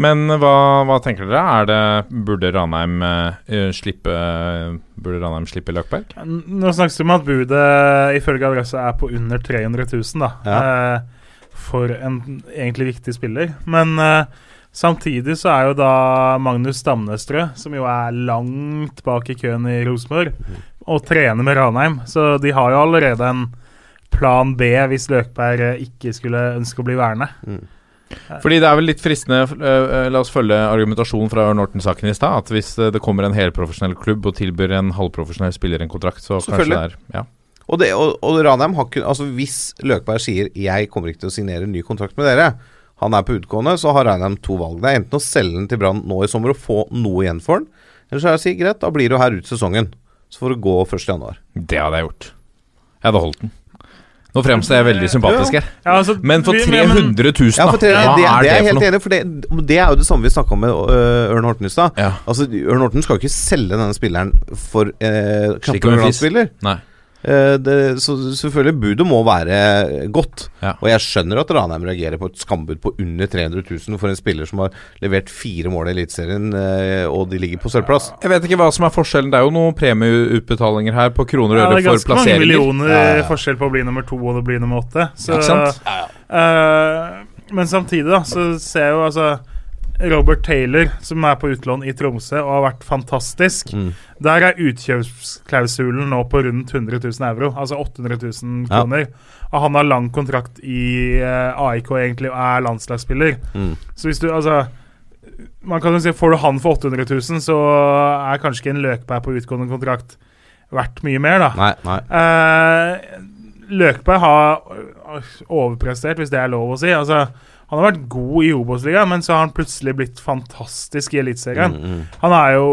Men hva, hva tenker dere? Er det, burde Ranheim uh, slippe Burde Ranheim slippe Løkberg? Nå snakkes det om at budet ifølge adresse er på under 300 000, da. Eh, for en egentlig viktig spiller. Men eh, samtidig så er jo da Magnus Stamnestrø, som jo er langt bak i køen i Rosenborg, og trener med Ranheim. Så de har jo allerede en plan B hvis Løkberg eh, ikke skulle ønske å bli værende. Fordi det er vel litt fristende øh, La oss følge argumentasjonen fra Ørn Horten-saken i stad. At hvis det kommer en helprofesjonell klubb og tilbyr en halvprofesjonell spiller en kontrakt, så kanskje det er ja. Og, det, og, og Ranheim har kun, Altså Hvis Løkberg sier 'jeg kommer ikke til å signere en ny kontrakt med dere', han er på utgående, så har Reinheim to valg. Det er enten å selge den til Brann nå i sommer og få noe igjen for den, eller så er det å si greit, da blir du her ut sesongen. Så får du gå 1.1. Det hadde jeg gjort. Jeg hadde holdt den. Nå fremstår jeg veldig sympatisk her. Ja, altså, Men for 300 000, Ja, for 300, da, det, hva er det er jeg helt noe? enig for det, det er jo det samme vi snakka om med øh, Ørn Horten i stad. Ja. Altså, Ørn Horten skal jo ikke selge denne spilleren for eh, knappe over en Nei. Eh, det, så selvfølgelig, budet må være godt. Ja. Og jeg skjønner at Ranheim reagerer på et skambud på under 300 000 for en spiller som har levert fire mål i Eliteserien, eh, og de ligger på sølvplass. Jeg vet ikke hva som er forskjellen. Det er jo noen premieutbetalinger her på kroner og Ja, plasseringer. det er ganske mange millioner Ja, ja, forskjell på å bli nummer to og å bli nummer åtte. Så, Ikke sant? eh, men samtidig da så ser jeg jo altså Robert Taylor, som er på utlån i Tromsø og har vært fantastisk. Mm. Der er utkjøpsklausulen nå på rundt 100 000 euro, altså 800 000 Ja. kroner. Og han har lang kontrakt i eh, AIK egentlig og er landslagsspiller. Mm. Så hvis du altså Man kan jo si Får du han for 800 000, så er kanskje ikke en Løkberg på utgående kontrakt verdt mye mer, da. Nei, nei. Eh, Løkberg har overprestert, hvis det er lov å si. Altså, han har vært god i Obos-ligaen, men så har han plutselig blitt fantastisk i Eliteserien. Mm, mm. Han er jo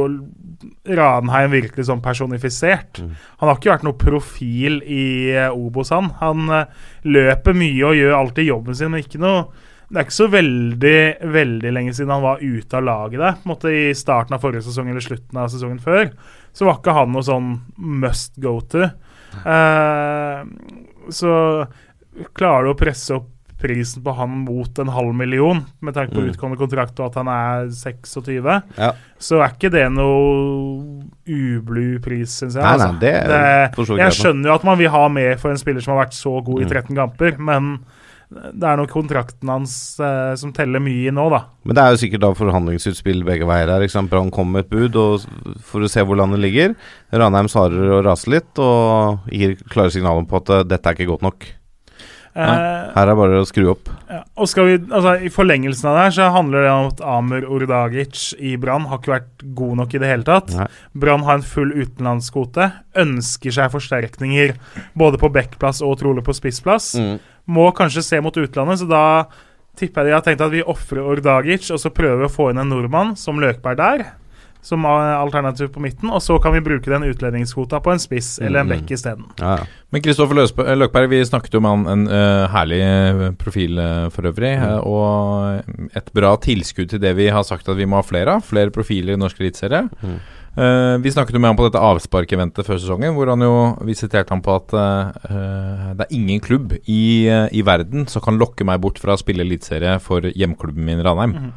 Ranheim virkelig sånn personifisert. Mm. Han har ikke vært noe profil i eh, Obos, han. Han eh, løper mye og gjør alltid jobben sin, men ikke noe det er ikke så veldig veldig lenge siden han var ute av laget der. På en måte I starten av forrige sesong eller slutten av sesongen før så var ikke han noe sånn must go to. Uh, så klarer du å presse opp prisen på han mot en halv million, med tanke på Mm. utgående kontrakt og at han er 26, Ja. så er ikke det noe ublu pris, syns jeg. Nei, altså. nei, det Det- jeg skjønner jo at man vil ha mer for en spiller som har vært så god i Mm. 13 kamper, men det er nok kontrakten hans eh, som teller mye nå, da. Men det er jo sikkert da forhandlingsutspill begge veier her. Brann kom med et bud og for å se hvor landet ligger. Ranheim svarer og raser litt og gir klare signaler på at eh, dette er ikke godt nok. Eh, Her er bare å skru opp. Ja, og skal vi, altså I forlengelsen av det her så handler det om at Amur Ordagic i Brann har ikke vært god nok i det hele tatt. Brann har en full utenlandskvote, ønsker seg forsterkninger både på backplass og trolig på spissplass. Mm. Må kanskje se mot utlandet, så da tipper jeg de har tenkt at vi ofrer Ordagic, og så prøver vi å få inn en nordmann som Løkberg der, som eh, alternativ på midten, og så kan vi bruke den utlendingskvota på en spiss eller en Mm. bekk isteden. Ja, ja. Men Kristoffer Løkberg, vi snakket jo med han en uh, herlig eh, profil uh, for øvrig. uh, og et bra tilskudd til det vi har sagt at vi må ha flere av. Flere profiler i norsk eliteserie. Mm. Eh, vi snakket jo med han på dette avsparkeventet før sesongen, hvor han jo vi siterte han på at eh, eh, det er ingen klubb i, eh, i verden som kan lokke meg bort fra å spille eliteserie for hjemklubben min Ranheim. Mm.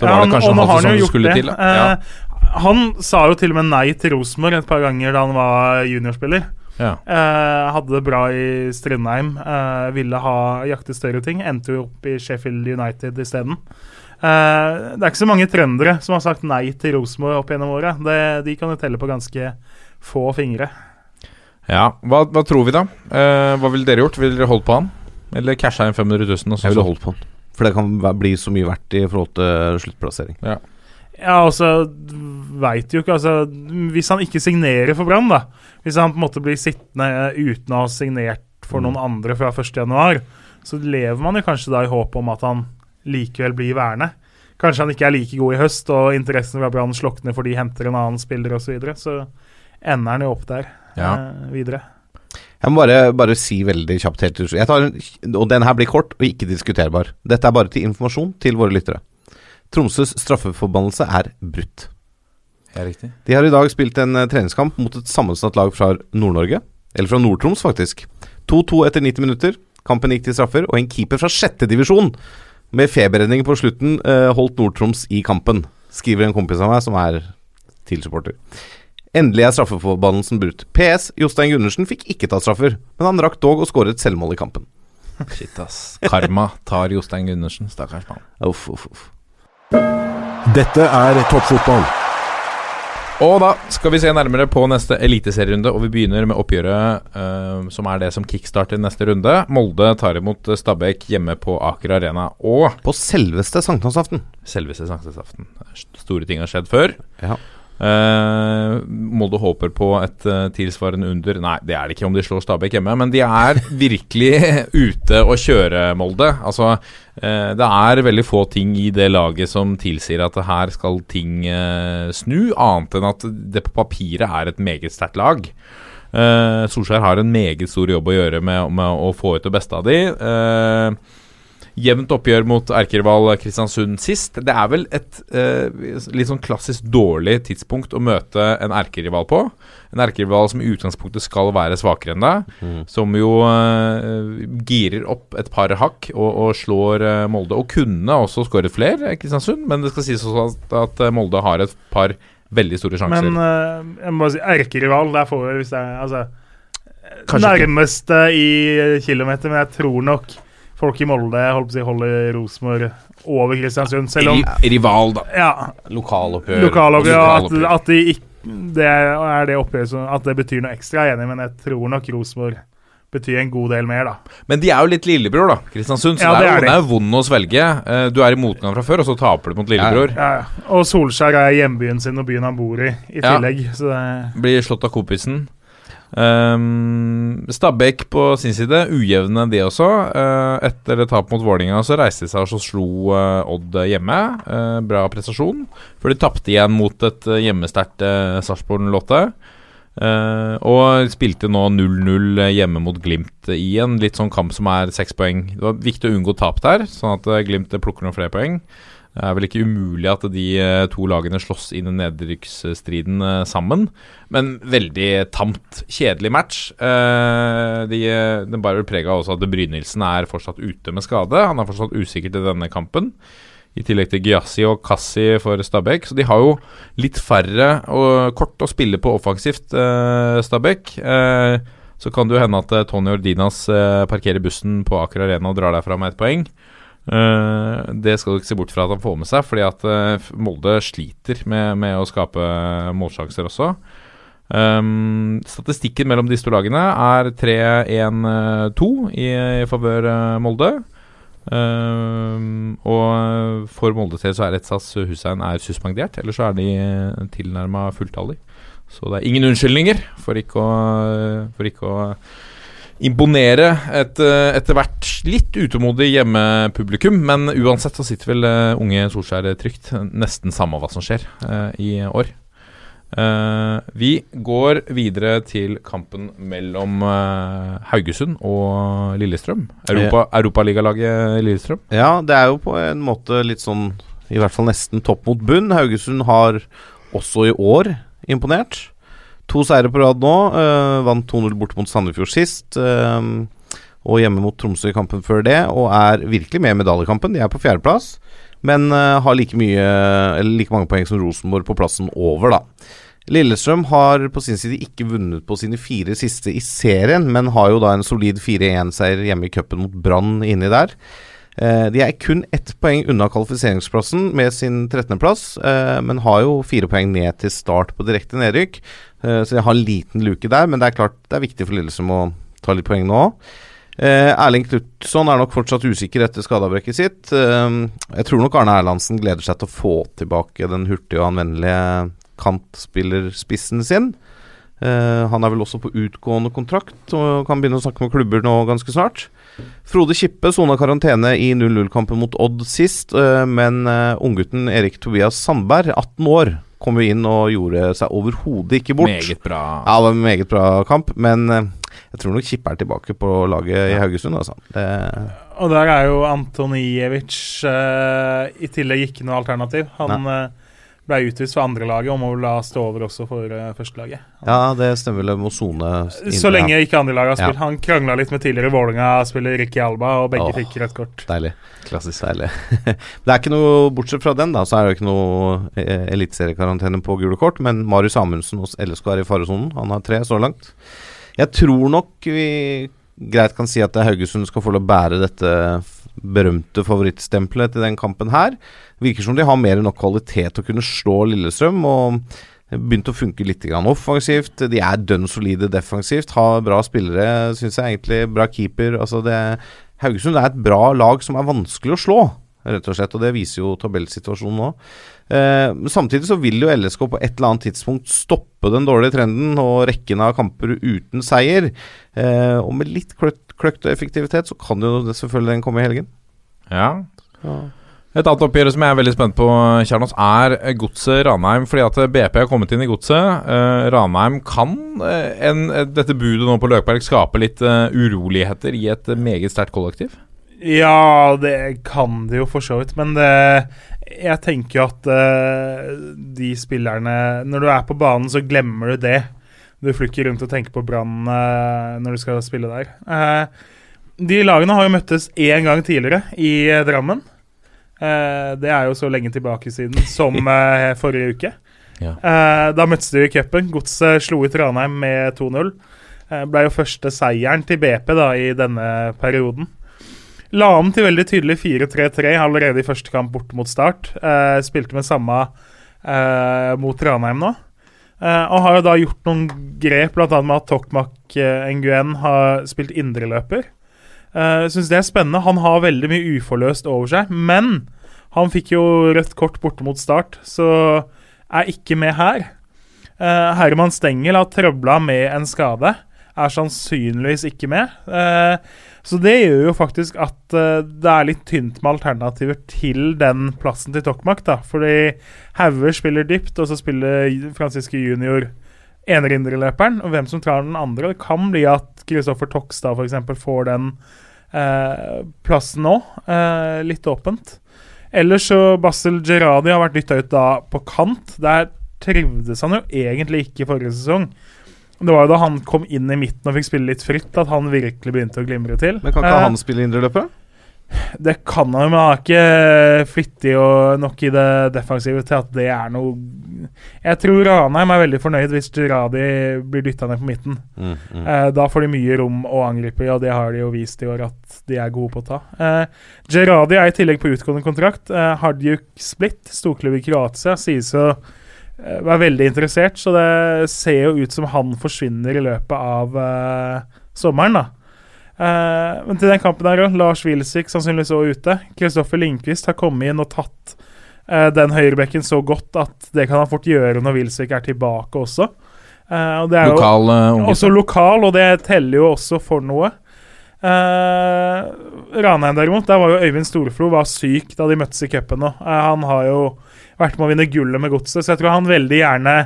Så var det kanskje og en nå halv sesong skulle det. til. da. Ja. Eh, han sa jo til og med nei til Rosenborg et par ganger da han var juniorspiller. Ja. Eh, hadde det bra i Strindheim. Eh, ville ha jakte større ting. Endte jo opp i Sheffield United isteden. Eh, det er ikke så mange trøndere som har sagt nei til Rosenborg opp gjennom året. Det, de kan jo telle på ganske få fingre. Ja, hva, hva tror vi da? Eh, hva ville dere gjort? Ville dere holdt på han? Eller casha inn 500 000? Jeg ville holdt på han. For det kan bli så mye verdt i forhold til sluttplassering. Ja, ja altså Veit jo ikke altså, Hvis han ikke signerer for Brann, da Hvis han på en måte blir sittende uten å ha signert for mm. noen andre fra 1.1., så lever man jo kanskje da i håp om at han likevel blir værende. Kanskje han ikke er like god i høst, og interessen fra Brann slukner fordi de henter en annen spiller osv. Så, videre, så ender han jo opp der ja. eh, videre. Jeg må bare, bare, si veldig kjapt helt til slutt. Og den her blir kort og ikke diskuterbar. Dette er bare til informasjon til våre lyttere. Tromsøs straffeforbannelse er brutt. Ja, riktig. De har i dag spilt en uh, treningskamp mot et sammensatt lag fra Nord-Norge. Eller fra Nord-Troms, faktisk. 2-2 etter 90 minutter. Kampen gikk til straffer, og en keeper fra sjette divisjon med feberredning på slutten uh, holdt Nord-Troms i kampen, skriver en kompis av meg som er TIL-supporter. Endelig er straffeforbannelsen brutt. PS. Jostein Gundersen fikk ikke ta straffer, men han rakk dog å skåre et selvmål i kampen. Shit, ass. Karma tar Jostein Gundersen. Stakkars mann. Uff, uff, uff. Dette er toppfotball. Og da skal vi se nærmere på neste eliteserierunde, og vi begynner med oppgjøret uh, som er det som kickstarter neste runde. Molde tar imot Stabæk hjemme på Aker Arena. Og På selveste sankthansaften. Selveste sankthansaften. Store ting har skjedd før. Ja. Uh, Molde håper på et uh, tilsvarende under. Nei, det er det ikke om de slår Stabæk hjemme, men de er virkelig ute å kjøre, Molde. Altså, uh, det er veldig få ting i det laget som tilsier at her skal ting snu, annet enn at det på papiret er et meget sterkt lag. Solskjær har en meget stor jobb å gjøre med, med å få ut det beste av de. Uh, Jevnt oppgjør mot erkerival Kristiansund sist. Det er vel et eh, litt sånn klassisk dårlig tidspunkt å møte en erkerival på. En erkerival som i utgangspunktet skal være svakere enn deg. Mm. Som jo eh, girer opp et par hakk og, og slår eh, Molde. Og kunne også skåret flere, Kristiansund, men det skal sies også at, at Molde har et par veldig store sjanser. Men uh, jeg må si erkerival, der får vi hvis det er altså, Nærmeste i kilometer, men jeg tror nok folk i Molde holdt på å si, holder Rosenborg over Kristiansund. Selv om Rival, da. Ja, lokaloppgjør. Lokaloppgjør, at, at, de ikke, det er det oppgjøret som At det betyr noe ekstra, jeg er enig, men jeg tror nok Rosenborg betyr en god del mer, da. Men de er jo litt lillebror, da. Kristiansund. Så ja, det, er, det er jo vond å svelge. Eh, du er i motgang fra før, og så taper du mot lillebror. Ja, ja. Og Solskjær er hjembyen sin og byen han bor i, i tillegg. Så det Blir slått av kompisen. Um, Stabæk på sin side, ujevne de også. Uh, etter et tap mot Vålinga så reiste de seg og slo uh, Odd hjemme. Uh, bra prestasjon. Før de tapte igjen mot et hjemmesterkt uh, Sarpsborg-Lotte. og spilte nå 0-0 hjemme mot Glimt i en litt sånn kamp som er seks poeng. Det var viktig å unngå tap der, sånn at Glimt plukker noen flere poeng. Det er vel ikke umulig at de eh, to lagene slåss inn i nedrykksstriden eh, sammen. Men veldig tamt, kjedelig match. Eh, de, den bærer preg av at Brynildsen er fortsatt ute med skade. Han er fortsatt usikker til denne kampen. I tillegg til Gyasi og Kassi for Stabæk. Så de har jo litt færre og kort å spille på offensivt, Stabæk. så kan det jo hende at Tony Ordinas parkerer bussen på Aker Arena og drar derfra med ett poeng. Uh, det skal du ikke se bort fra at han får med seg, fordi at uh, Molde sliter med, med, å skape målsjanser også. Um, statistikken mellom disse to lagene er 3-1-2 i, i favør uh, Molde. Um, og for Molde til så er Etsas Hussein er suspendert, eller så er de tilnærma fulltallig. Så det er ingen unnskyldninger for ikke å, for ikke å imponere et eh, etter hvert litt utålmodig hjemmepublikum. Men uansett så sitter vel uh, unge Solskjær trygt. Nesten samme hva som skjer i år. Vi går videre til kampen mellom Haugesund og Lillestrøm. Europa. Europaligalaget Lillestrøm. Ja, det er jo på en måte litt sånn I hvert fall nesten topp mot bunn. Haugesund har også i år imponert. To seire på rad nå. Uh, vant 2-0 borte mot Sandefjord sist. Uh, og hjemme mot Tromsø i kampen før det, og er virkelig med i medaljekampen. De er på fjerdeplass, men uh, har like, mye, like mange poeng som Rosenborg på plassen over, da. Lillestrøm har på sin side ikke vunnet på sine fire siste i serien, men har jo da en solid 4-1-seier hjemme i cupen mot Brann inni der. Eh, de er kun ett poeng unna kvalifiseringsplassen med sin 13.-plass, eh, men har jo fire poeng ned til start på direkte nedrykk. Eh, så de har en liten luke der, men det er klart det er viktig for Lillestrøm å ta litt poeng nå òg. Erling Knutson er nok fortsatt usikker etter skadeavbrekket sitt. Jeg tror nok Arne Erlandsen gleder seg til å få tilbake den hurtige og anvendelige kantspillerspissen sin. Han er vel også på utgående kontrakt og kan begynne å snakke med klubber nå ganske snart. Frode Kippe sona karantene i 0-0-kampen mot Odd sist, eh, men eh, unggutten Erik Tobias Sandberg, 18 år, kom jo inn og gjorde seg overhodet ikke bort. Meget bra. Ja, det var en meget bra kamp, men eh, jeg tror nok Kippe er tilbake på laget i Haugesund. Altså. Det, Og der er jo Antonijevic uh, i tillegg ikke noe alternativ. Han uh, ble utvist for andrelaget og må vel da stå over også for uh, førstelaget. ja, det stemmer vel. Må sone Så lenge ikke andrelaget har spilt. Ja. Han krangla litt med tidligere Vålerenga-spiller Ricky Alba, og begge Åh. fikk rødt kort. Deilig. Klassisk deilig. det er ikke noe, Bortsett fra den, da, så er det ikke noe eh, eliteseriekarantene på gule kort. Men Marius Amundsen hos LSK er i faresonen. Han har tre så langt. Jeg tror nok vi greit kan si at Haugesund skal få lov å bære dette berømte favorittstempelet til den kampen her. Virker som de har mer enn nok kvalitet til å kunne slå Lillestrøm. og begynte å funke litt offensivt. De er dønn solide defensivt. Har bra spillere, syns jeg egentlig. Bra keeper. Altså det, Haugesund er et bra lag som er vanskelig å slå, rett og slett. Og det viser jo tabellsituasjonen nå. Eh, samtidig så vil jo LSK på et eller annet tidspunkt stoppe den dårlige trenden og rekken av kamper uten seier. Eh, og med litt kløkt, kløkt og effektivitet så kan jo det selvfølgelig den komme i helgen. Ja. Et annet oppgjør som jeg er veldig spent på, Kjernos, er Godset Ranheim. Fordi at BP har kommet inn i Godset. Uh, Ranheim kan uh, en, dette budet nå på Løkberg skape litt uh, uroligheter i et meget sterkt kollektiv? Ja, det kan det jo for så vidt, men det, jeg tenker jo at eh, de spillerne Når du er på banen, så glemmer du det. Du flykker rundt og tenker på Brann eh, når du skal spille der. Eh, de lagene har jo møttes én gang tidligere, i eh, Drammen. Det er jo så lenge tilbake siden som forrige uke. Ja. Da møttes de i cupen. Godset slo ut Ranheim med 2-0. Eh, ble jo første seieren til BP da i denne perioden. La om til veldig tydelig 4-3-3 allerede i første kamp borte mot Start. Eh, spilte med samme eh, mot Ranheim nå. Eh, og har jo da gjort noen grep, bl.a. med at Tokmak eh, Nguyen har spilt indreløper. Uh, Syns det er spennende. Han har veldig mye uforløst over seg, men han fikk jo rødt kort borte mot Start, så er ikke med her. Uh, Herman Stengel har trøbla med en skade. Er sannsynligvis ikke med. Eh, så det gjør jo faktisk at uh, det er litt tynt med alternativer til den plassen til Tokmak. da, Fordi Hauger spiller dypt, og så spiller Franziske junior enerindreløperen. Og hvem som tar den andre. Det kan bli at Kristoffer Tokstad f.eks. får den uh, plassen nå. Uh, litt åpent. Ellers så Basel Gerradi har vært dytta ut da på kant. Der trivdes han jo egentlig ikke forrige sesong. Det var jo da han kom inn i midten og fikk spille litt fritt, at han virkelig begynte å glimre til. Men kan ikke Eh, han spille indreløper? det kan han jo, men han er ikke flittig og nok i det defensive til at det er noe Jeg tror Ranheim er veldig fornøyd hvis Gerradi blir dytta ned på midten. Mm, mm. Eh, da får de mye rom å angripe i, og det har de jo vist i år at de er gode på å ta. Eh, Gerradi er i tillegg på utgående kontrakt. Eh, Hardjuk Split, storklubb i Kroatia, sies å eh, være veldig interessert, så det ser jo ut som han forsvinner i løpet av uh, sommeren, da. Uh, men til den kampen der òg, Lars Wilsvik sannsynligvis òg ute. Kristoffer Lindqvist har kommet inn og tatt uh, den høyrebekken så godt at det kan han fort gjøre når Wilsvik er tilbake også. Og det er Lokal unge. også lokal, og det teller jo også for noe. Ranheim derimot, der var jo Øyvind Storflo var syk da de møttes i cupen nå. Han har jo vært med å vinne gullet med godset, så jeg tror han veldig gjerne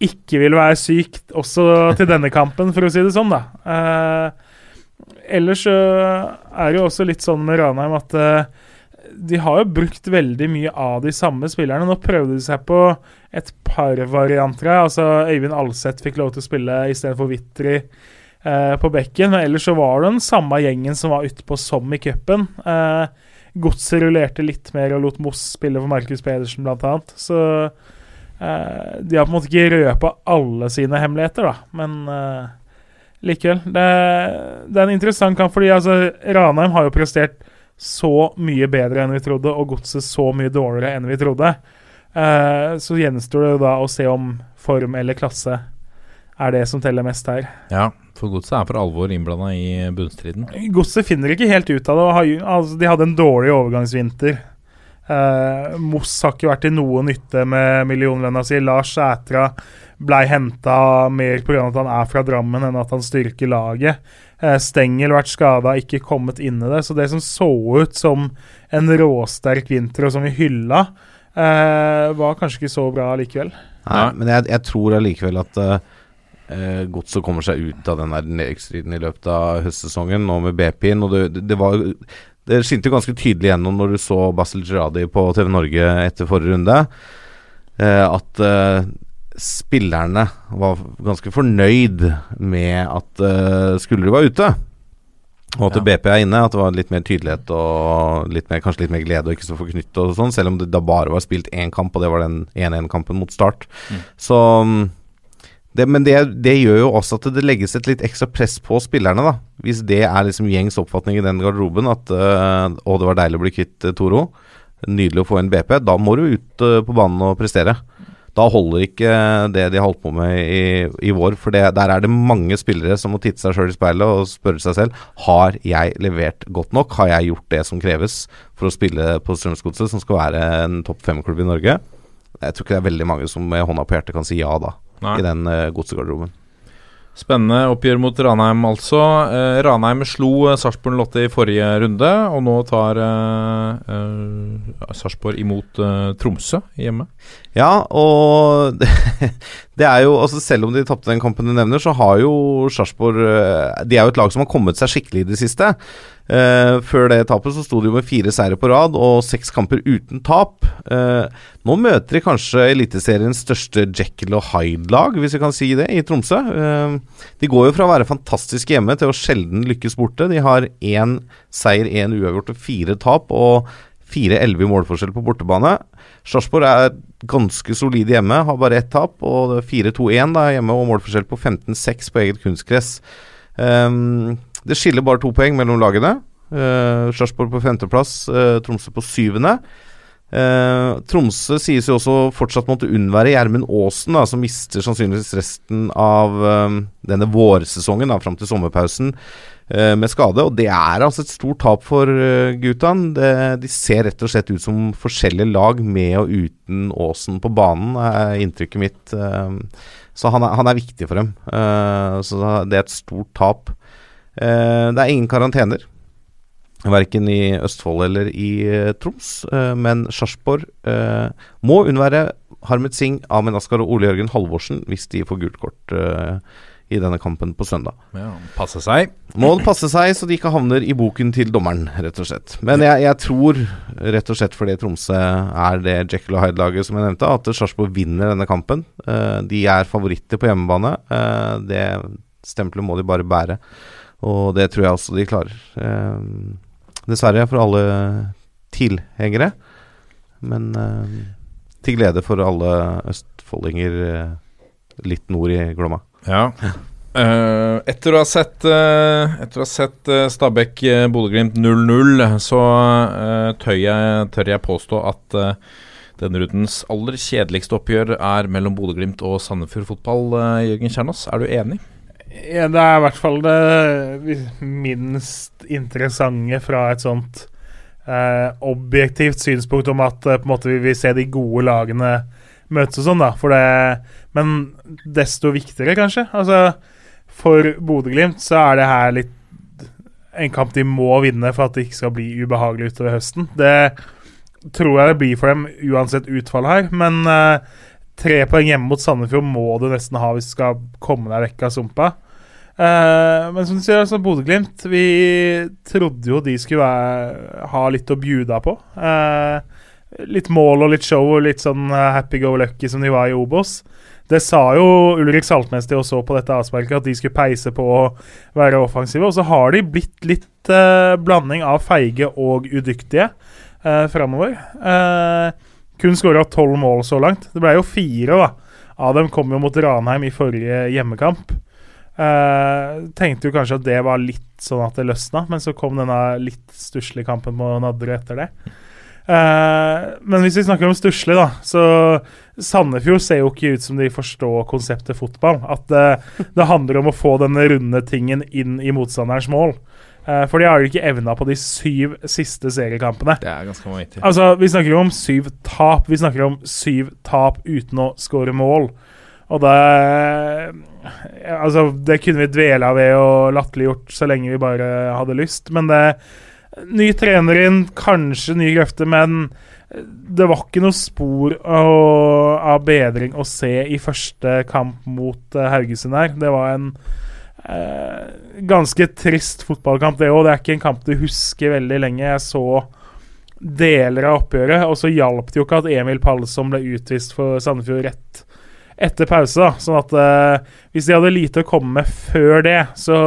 ikke vil være syk også til denne kampen, for å si det sånn, da. Eh, ellers er det jo også litt sånn med Ranheim at eh, de har jo brukt veldig mye av de samme spillerne. Nå prøvde de seg på et par varianter. Altså Øyvind Alseth fikk lov til å spille istedenfor Vitry eh, på bekken. Men ellers så var det den samme gjengen som var utpå som i cupen. Eh, Godset rullerte litt mer og lot Moss spille for Markus Pedersen, annet. Så eh, De har på en måte ikke røpa alle sine hemmeligheter, da, men eh, likevel. Det, det, er en interessant kamp, fordi altså, Ranheim har jo prestert så mye bedre enn vi trodde, og Godset så mye dårligere enn vi trodde. Eh, så gjenstår det da å se om form eller klasse er det som teller mest her. Ja, for Godset er for alvor innblanda i bunnstriden. Godset finner ikke helt ut av det. Altså, de hadde en dårlig overgangsvinter. Eh, Moss har ikke vært til noe nytte med millionlønna si. Lars Sætra blei henta mer pga. at han er fra Drammen enn at han styrker laget. Eh, Stengel vært skada, ikke kommet inn i det. Så det som så ut som en råsterk vinter, og som vi hylla, eh, var kanskje ikke så bra likevel. Nei, men jeg, jeg tror allikevel at uh, eh, Godset kommer seg ut av den nedrykksstriden i løpet av høstsesongen, nå med BP-en. Og det, det, var Det skinte ganske tydelig gjennom når du så Basel Gerradi på TV Norge etter forrige runde, eh, at eh, spillerne var ganske fornøyd med at uh, Skullerud var ute. Og at ja. BP er inne, at det var litt mer tydelighet og litt mer, kanskje litt mer glede og ikke så forknytt og sånn, selv om det da bare var spilt én kamp, og det var den 1-1-kampen mot Start. Mm. Så mm, det, men det, det, gjør jo også at det legges et litt ekstra press på spillerne, da. Hvis det er liksom gjengs oppfatning i den garderoben at øh, å, det var deilig å bli kvitt uh, Toro, nydelig å få en BP, da må du ut øh, på banen og prestere. Da holder ikke det de har holdt på med i, i vår, for det, der er det mange spillere som må titte seg sjøl i speilet og spørre seg selv har jeg levert godt nok, har jeg gjort det som kreves for å spille på Strømsgodset, som skal være en topp fem-klubb i Norge. Jeg tror ikke det er veldig mange som med hånda på hjertet kan si ja da. Nei. i den uh, godsegarderoben. Spennende oppgjør mot Ranheim, altså. Eh, Ranheim slo eh, Sarpsborg Lotte i forrige runde, og nå tar eh, eh, Sarpsborg imot eh, Tromsø hjemme. Ja, og det er jo altså Selv om de tapte den kampen du nevner, så har jo Sarpsborg De er jo et lag som har kommet seg skikkelig i det siste. Uh, før det tapet så sto de jo med fire seire på rad og seks kamper uten tap. Uh, nå møter de kanskje Eliteseriens største Jekyll og Hyde-lag, hvis vi kan si det, i Tromsø. Uh, de går jo fra å være fantastiske hjemme til å sjelden lykkes borte. De har én seier, én uavgjort og fire tap, og 4-11 i målforskjell på bortebane. Sarpsborg er ganske solide hjemme, har bare ett tap, og 4-2-1 hjemme og målforskjell på 15-6 på eget kunstgress. Um, det skiller bare to poeng mellom lagene. Uh, Sarpsborg på femteplass, uh, Tromsø på syvende. Uh, Tromsø sies jo også fortsatt måtte unnvære Gjermund Aasen, da, som mister sannsynligvis resten av um, denne vårsesongen da, fram til sommerpausen med skade. Og det er altså et stort tap for gutta. Det, de ser rett og slett ut som forskjellige lag med og uten Aasen på banen, er inntrykket mitt. Uh, så han er, han er, viktig for dem. så det er et stort tap. Eh, det er ingen karantener. Verken i Østfold eller i Troms. Men Sarpsborg må unnvære Harmet Singh, Amin Askar og Ole Jørgen Halvorsen hvis de får gult kort i denne kampen på søndag. Ja, passe seg. Må passe seg så de ikke havner i boken til dommeren, rett og slett. Men jeg, jeg tror, rett og slett fordi Tromsø er det Jekyll og Hyde-laget som jeg nevnte, at Sarpsborg vinner denne kampen. de er favoritter på hjemmebane. det stempelet må de bare bære. Og det tror jeg også de klarer. Eh, dessverre for alle tilhengere, men eh, til glede for alle østfoldinger eh, litt nord i Glomma. Ja. Uh, etter å ha sett, uh, sett uh, Stabæk-Bodø-Glimt 0-0, så tør jeg, tør, jeg, påstå at denne rundens aller kjedeligste oppgjør er mellom Bodø-Glimt og Sandefjord fotball. Jørgen Kjernås, er du enig? Ja, det er i hvert fall det minst interessante fra et sånt eh, objektivt synspunkt om at eh, vi vil se de gode lagene møtes og sånn, da. For det, men desto viktigere, kanskje. Altså, for Bodø-Glimt så er det her litt en kamp de må vinne for at det ikke skal bli ubehagelig utover høsten. Det tror jeg det blir for dem uansett utfall her, men uh, Tre poeng hjemme mot Sandefjord må du nesten ha hvis du skal komme deg vekk av sumpa. Uh, men som du sier, altså Bodø-Glimt Vi trodde jo de skulle være, ha litt å bjuda på. Uh, litt mål og litt show og litt sånn uh, happy go lucky som de var i Obos. Det sa jo Ulrik Saltnes til og så på dette avsparket, at de skulle peise på å være offensive. Og så har de blitt litt blanding av feige og udyktige eh, framover. Eh, kun skåra tolv mål så langt. Det ble jo fire, da. Av dem kom jo mot Ranheim i forrige hjemmekamp. Eh, tenkte jo kanskje at det var litt sånn at det løsna, men så kom denne litt stusslige kampen på Nadderud etter det. Uh, men hvis vi snakker om stusslig, da, så Sandefjord ser jo ikke ut som de forstår konseptet fotball. At uh, det handler om å få denne runde tingen inn i motstanderens mål. Uh, for de har jo ikke evna på de syv siste seriekampene. Det er ganske vanvittig. Altså, Vi snakker om syv tap. Vi snakker om syv tap uten å skåre mål. Og det Altså, det kunne vi dvela ved og latterliggjort så lenge vi bare hadde lyst, men det Ny trener inn, kanskje nye krefter, men det var ikke noe spor av bedring å se i første kamp mot uh, Haugesund her. Det var en eh, ganske trist fotballkamp, det òg. Det er ikke en kamp du husker veldig lenge. Jeg så deler av oppgjøret, og så hjalp det jo ikke at Emil Palsom ble utvist for Sandefjord rett etter pause. sånn at eh, Hvis de hadde lite å komme med før det, så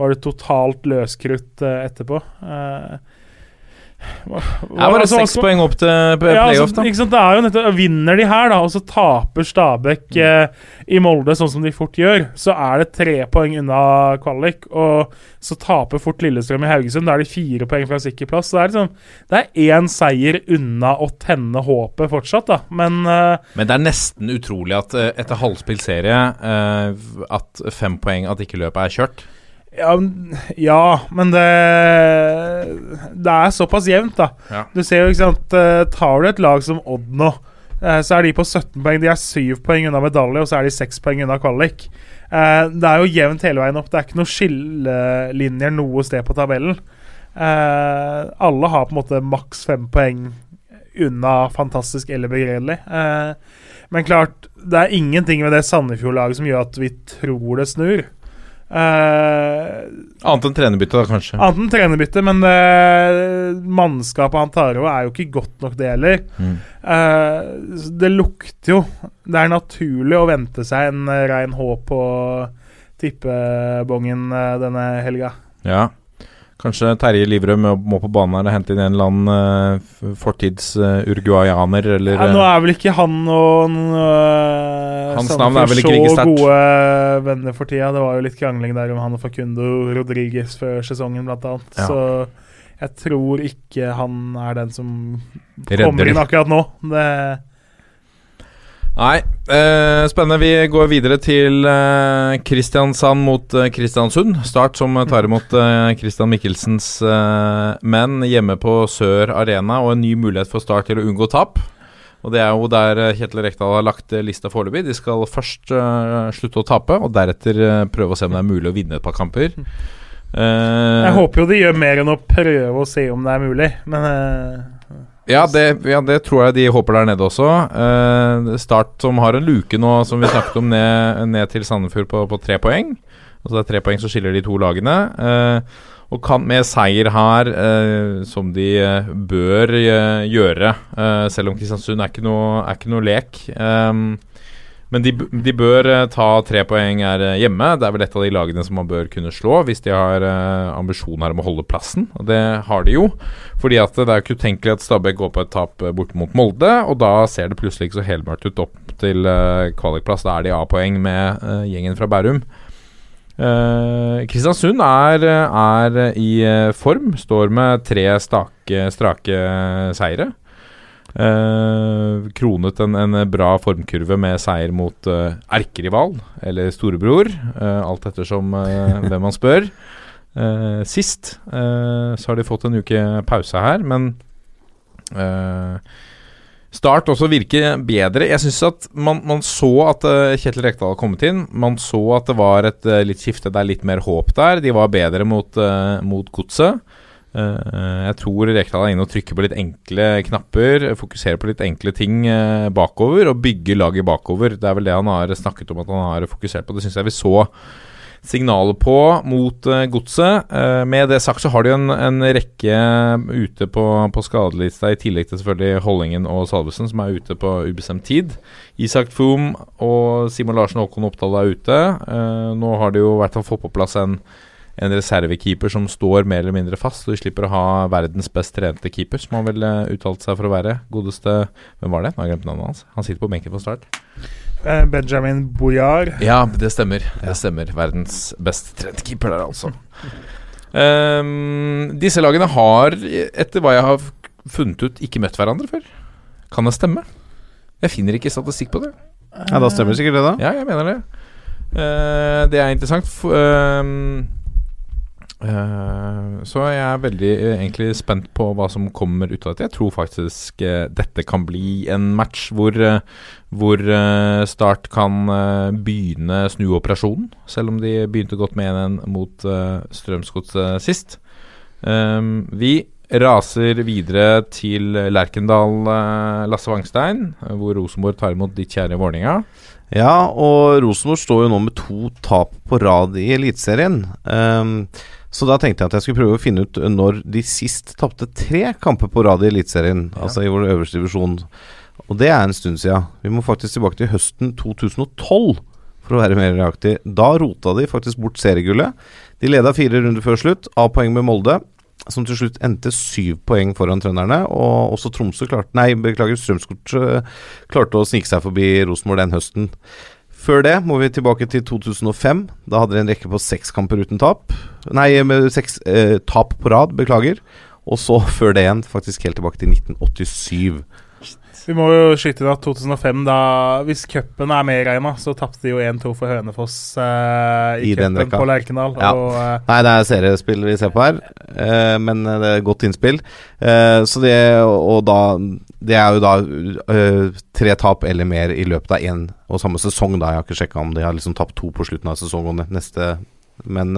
var det totalt løskrutt uh, etterpå. Uh, hva, hva, bare altså, seks poeng opp til playoff, ja, altså, da. Det er jo nettopp, Vinner de her, da, og så taper Stabæk mm. eh, i Molde sånn som de fort gjør, så er det tre poeng unna kvalik. Og så taper fort Lillestrøm i Haugesund. Da er de fire poeng fra sikker plass. Så det er liksom Det er én seier unna å tenne håpet fortsatt, da. Men eh, Men det er nesten utrolig at eh, etter halvspilt serie eh, at fem poeng, at ikke løpet er kjørt. Ja, ja, men det Det er såpass jevnt, da. Ja. Du ser jo, ikke sant eh, Tar du et lag som Odd nå, eh, så er de på 17 poeng. De er 7 poeng unna medalje, og så er de 6 poeng unna kvalik. Eh, det er jo jevnt hele veien opp. Det er ikke noen skillelinjer noe sted på tabellen. Alle har på en måte maks 5 poeng unna fantastisk eller begredelig. Men klart, det er ingenting ved det Sandefjord-laget som gjør at vi tror det snur. Uh, annet enn trenerbytte, da, kanskje? Annet enn trenerbytte, men uh, mannskapet han tar over, er jo ikke godt nok, det heller. Mm. Uh, det lukter jo Det er naturlig å vente seg en rein H på tippebongen denne helga. Ja. Kanskje Terje Livrød må på banen her og hente inn en eller annen uh, fortids-uruguayaner, uh, eller ja, Nå er vel ikke han og uh, Hans navn er vel ikke like sterkt? Gode venner for tida. Det var jo litt krangling der om han og Facundo Rodriguez før sesongen, blant annet. Ja. Så jeg tror ikke han er den som Redder. kommer inn akkurat nå. Det Nei, eh, spennende. Vi går videre til eh, Kristiansand mot eh, Kristiansund. Start som tar imot Kristian Mikkelsens Michelsens eh, menn hjemme på Sør Arena, og en ny mulighet for Start til å unngå tap. Og Det er jo der eh, Kjetil Rekdal har lagt lista foreløpig. De skal først slutte å tape, og deretter prøve å se om det er mulig å vinne et par kamper. Jeg håper jo de gjør mer enn å prøve å se om det er mulig, men ja det, ja det, tror jeg de håper der nede også. Uh, start som har en luke nå, som vi snakket om, ned, ned til Sandefjord på, på, tre poeng. Altså det er tre poeng som skiller de to lagene. Uh, og kan med seier her, uh, som de bør gjøre, selv om Kristiansund er ikke noe, er ikke noe lek. Um, men de, de, bør uh, ta tre poeng her uh, hjemme. Det er vel et av de lagene som man bør kunne slå hvis de har uh, ambisjoner om å holde plassen. Og det har de jo. Fordi at det er ikke utenkelig at Stabæk går på et tap bort mot Molde, og da ser det plutselig ikke så helmørkt ut opp til kvalikplass. Da er de A-poeng med gjengen fra Bærum. Kristiansund er, er i form. Står med tre stake, strake seire. Uh, kronet en, en, bra formkurve med seier mot eh, erkerival, eller storebror, Eh, alt ettersom uh, hvem man spør. sist så har de fått en uke pause her, men Start også virker bedre. Jeg syns at man, man, så at Kjetil Rekdal har kommet inn. Man så at det var et litt skifte det er litt mer håp der. De var bedre mot, mot godset. Uh, jeg tror Rekdal er inne og trykker på litt enkle knapper, fokuserer på litt enkle ting uh, bakover og bygger laget bakover. Det er vel det han har snakket om at han har fokusert på. Det syns jeg vi så signalet på mot uh, Godset. med det sagt så har de en, en rekke ute på, på skadelista, i tillegg til selvfølgelig Hollingen og Salvesen, som er ute på ubestemt tid. Isak Foom og Simon Larsen og Håkon Oppdal er ute. nå har de jo i hvert fall fått på plass en en reservekeeper som står mer eller mindre fast, og de slipper å ha verdens best trente keeper, som han vel uttalt uttalte seg for å være. Godeste Hvem var det? Nå har jeg glemt navnet hans. Han sitter på benken på start. Eh, Benjamin Boyard. Ja, det stemmer. Det stemmer. Verdens best trente keeper der, altså. um, disse lagene har, etter hva jeg har funnet ut, ikke møtt hverandre før. Kan det stemme? Jeg finner ikke statistikk på det. Ja, Da stemmer sikkert det, da. Ja, jeg mener det. Uh, det er interessant. For, Uh, så jeg er veldig uh, egentlig spent på hva som kommer ut av dette. Jeg tror faktisk uh, dette kan bli en match hvor, hvor Start kan begynne snuoperasjonen, selv om de begynte godt med 1-1 mot Strømsgodset sist. Um, vi raser videre til Lerkendal, Lasse Wangstein, hvor Rosenborg tar imot ditt kjære Vålerenga. Ja, og Rosenborg står jo nå med to tap på rad i Eliteserien. Um, så da tenkte jeg at jeg skulle prøve å finne ut når de sist tapte tre kamper på rad i Eliteserien, ja. altså i vår øverste divisjon. Og det er en stund siden. Vi må faktisk tilbake til høsten 2012 for å være mer reaktiv. Da rota de faktisk bort seriegullet. De leda fire runder før slutt, av poeng med Molde, som til slutt endte syv poeng foran trønderne. Og også Tromsø klarte Nei, beklager, Strømsgodt klarte å snike seg forbi Rosenborg den høsten. Før det må vi tilbake til 2005. Da hadde de en rekke på seks kamper uten tap. Nei, med seks eh, tap på rad, beklager. Og så før det igjen, faktisk helt tilbake til 1987. Vi må jo skyte inn at 2005, da Hvis cupen er med regna, så tapte de jo 1-2 for Hønefoss eh, i, I cupen på Lerkendal. Ja. Og, eh, Nei, det er seriespill vi ser på her, eh, men det er godt innspill. så det Og da Det er jo da tre tap eller mer i løpet av én og samme sesong, da. Jeg har ikke sjekka om de har liksom tapt to på slutten av sesongen neste men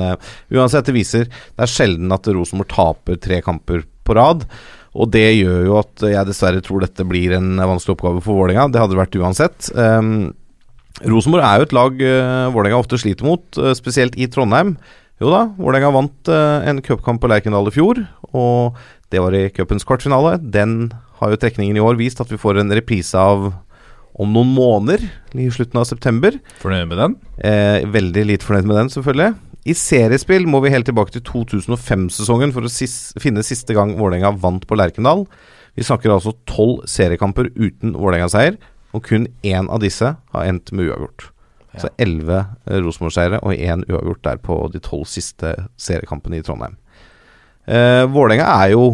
uansett, det viser Det er sjelden at Rosenborg taper tre kamper på rad. Og det gjør jo at jeg dessverre tror dette blir en vanskelig oppgave for Vålerenga. Det hadde det vært uansett. Um, Rosenborg er jo et lag uh, Vålerenga ofte sliter mot, uh, spesielt i Trondheim. Jo da, Vålerenga vant uh, en cupkamp på Lerkendal i fjor, og det var i cupens kvartfinale. Den har jo trekningen i år vist at vi får en reprise av om noen måneder, i slutten av september. Fornøyd med den? Eh, veldig lite fornøyd med den, selvfølgelig. I seriespill må vi helt tilbake til 2005-sesongen for å sis finne siste gang Vålerenga vant på Lerkendal. Vi snakker altså tolv seriekamper uten Vålerenga-seier, og kun én av disse har endt med uavgjort. Ja. Så elleve eh, Rosenborg-seiere og én uavgjort der på de tolv siste seriekampene i Trondheim. Eh, Vålerenga er jo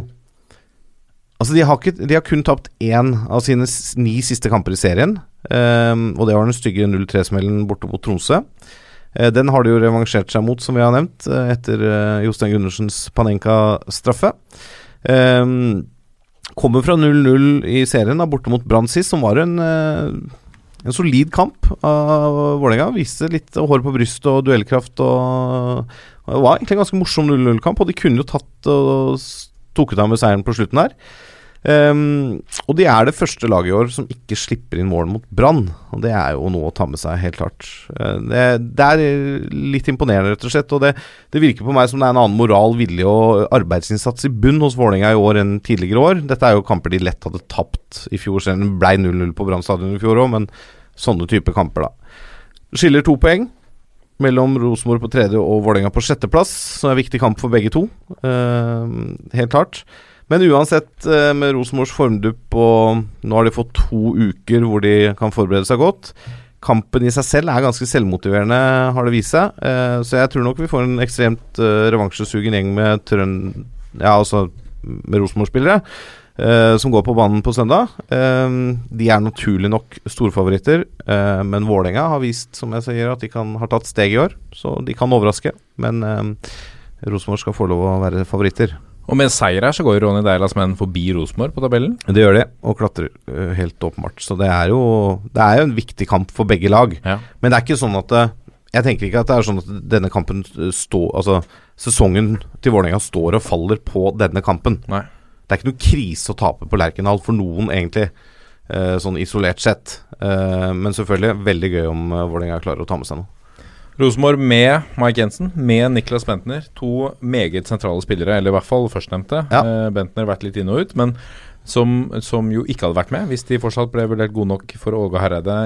Altså, de har, ikke, de har kun tapt én av sine ni siste kamper i serien. Eh, og det var den stygge 0-3-smellen borte mot Tromsø. Eh, den har de jo revansjert seg mot, som vi har nevnt, eh, etter eh, Jostein Gundersens Panenka-straffe. Kommer fra 0-0 i serien, da, borte mot Brann sist, som var en, en solid kamp av Vålerenga. Viste litt hår på brystet og duellkraft. Og, og Det var egentlig en ganske morsom 0-0-kamp, og de kunne jo tatt og tok ut av med seieren på slutten der. Um, og de er det første laget i år som ikke slipper inn mål mot Brann. Og det er jo noe å ta med seg, helt klart. Uh, det, det, er litt imponerende, rett og slett. Og det, det, virker på meg som det er en annen moral, vilje og arbeidsinnsats i bunn hos Vålerenga i år enn tidligere år. Dette er jo kamper de lett hadde tapt i fjor. Selv om det ble 0-0 på Brann stadion i fjor òg, men sånne type kamper, da. Skiller to poeng mellom Rosenborg på tredje og Vålerenga på sjetteplass, som er en viktig kamp for begge to. Uh, helt klart. Men uansett, eh, med Rosenborgs formdupp og Nå har de fått to uker hvor de kan forberede seg godt. Kampen i seg selv er ganske selvmotiverende, har det vist seg. Eh, så jeg tror nok vi får en ekstremt uh, revansjesugen gjeng med trøn... Ja, altså med Rosenborg-spillere. Uh, som går på banen på søndag. Uh, de er naturlig nok storfavoritter, uh, men Vålerenga har vist som jeg sier, at de kan, har tatt steg i år. Så de kan overraske. Men Rosenborg skal få lov å være favoritter. Og med seier her så går Ronny Deilas menn forbi Rosenborg på tabellen? Det gjør de, og klatrer uh, helt åpenbart. Så det er, jo, det er jo en viktig kamp for begge lag. Ja. Men det er ikke sånn at det, Jeg tenker ikke at det er sånn at denne kampen står Altså, sesongen til Vålerenga står og faller på denne kampen. Nei. Det er ikke noe krise å tape på Lerkendal for noen, egentlig. Sånn isolert sett. Men selvfølgelig veldig gøy om Vålerenga klarer å ta med seg noe. Rosenborg med Mike Jensen, med Niklas Bentner. To meget sentrale spillere, eller i hvert fall førstnevnte. Ja. Uh, Bentner har vært litt inn og ut, men som, som, jo ikke hadde vært med hvis de fortsatt ble vurdert gode nok for Åge Hareide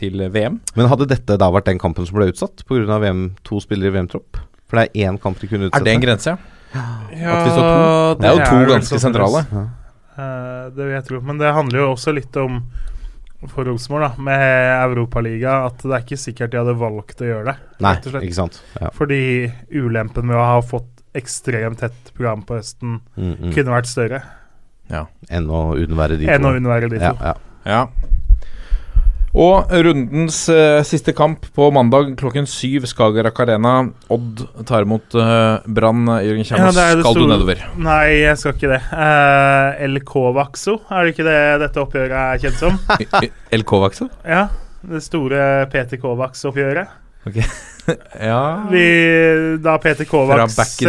til VM. Men hadde dette da vært den kampen som ble utsatt pga. VM, to spillere i VM-tropp? For det er én kamp de kunne utsette. Er det en grense? Ja, At vi står to? Det er jo to ganske sentrale. Eh, det vil jeg tro. Men det handler jo også litt om for Rosenborg, da, med Europaliga, at det er ikke sikkert de hadde valgt å gjøre det. Nei, ikke sant. Ja. Fordi ulempen med å ha fått ekstremt tett program på høsten Mm, mm. kunne vært større Ja. Enn å unnvære de to. enn å unnvære de to. Ja, ja. Ja. Og rundens eh, siste kamp på mandag klokken syv, Skagerrak Arena. Odd tar imot uh, Brann. Jørgen Ja, er det skal du nedover? Nei, jeg skal ikke det. Uh, El Kovaxo, er det ikke det dette oppgjøret er kjent som? El Kovacs? Ja, det store Peter Kovacs-oppgjøret. Ja Vi, da Peter Kovacs eh,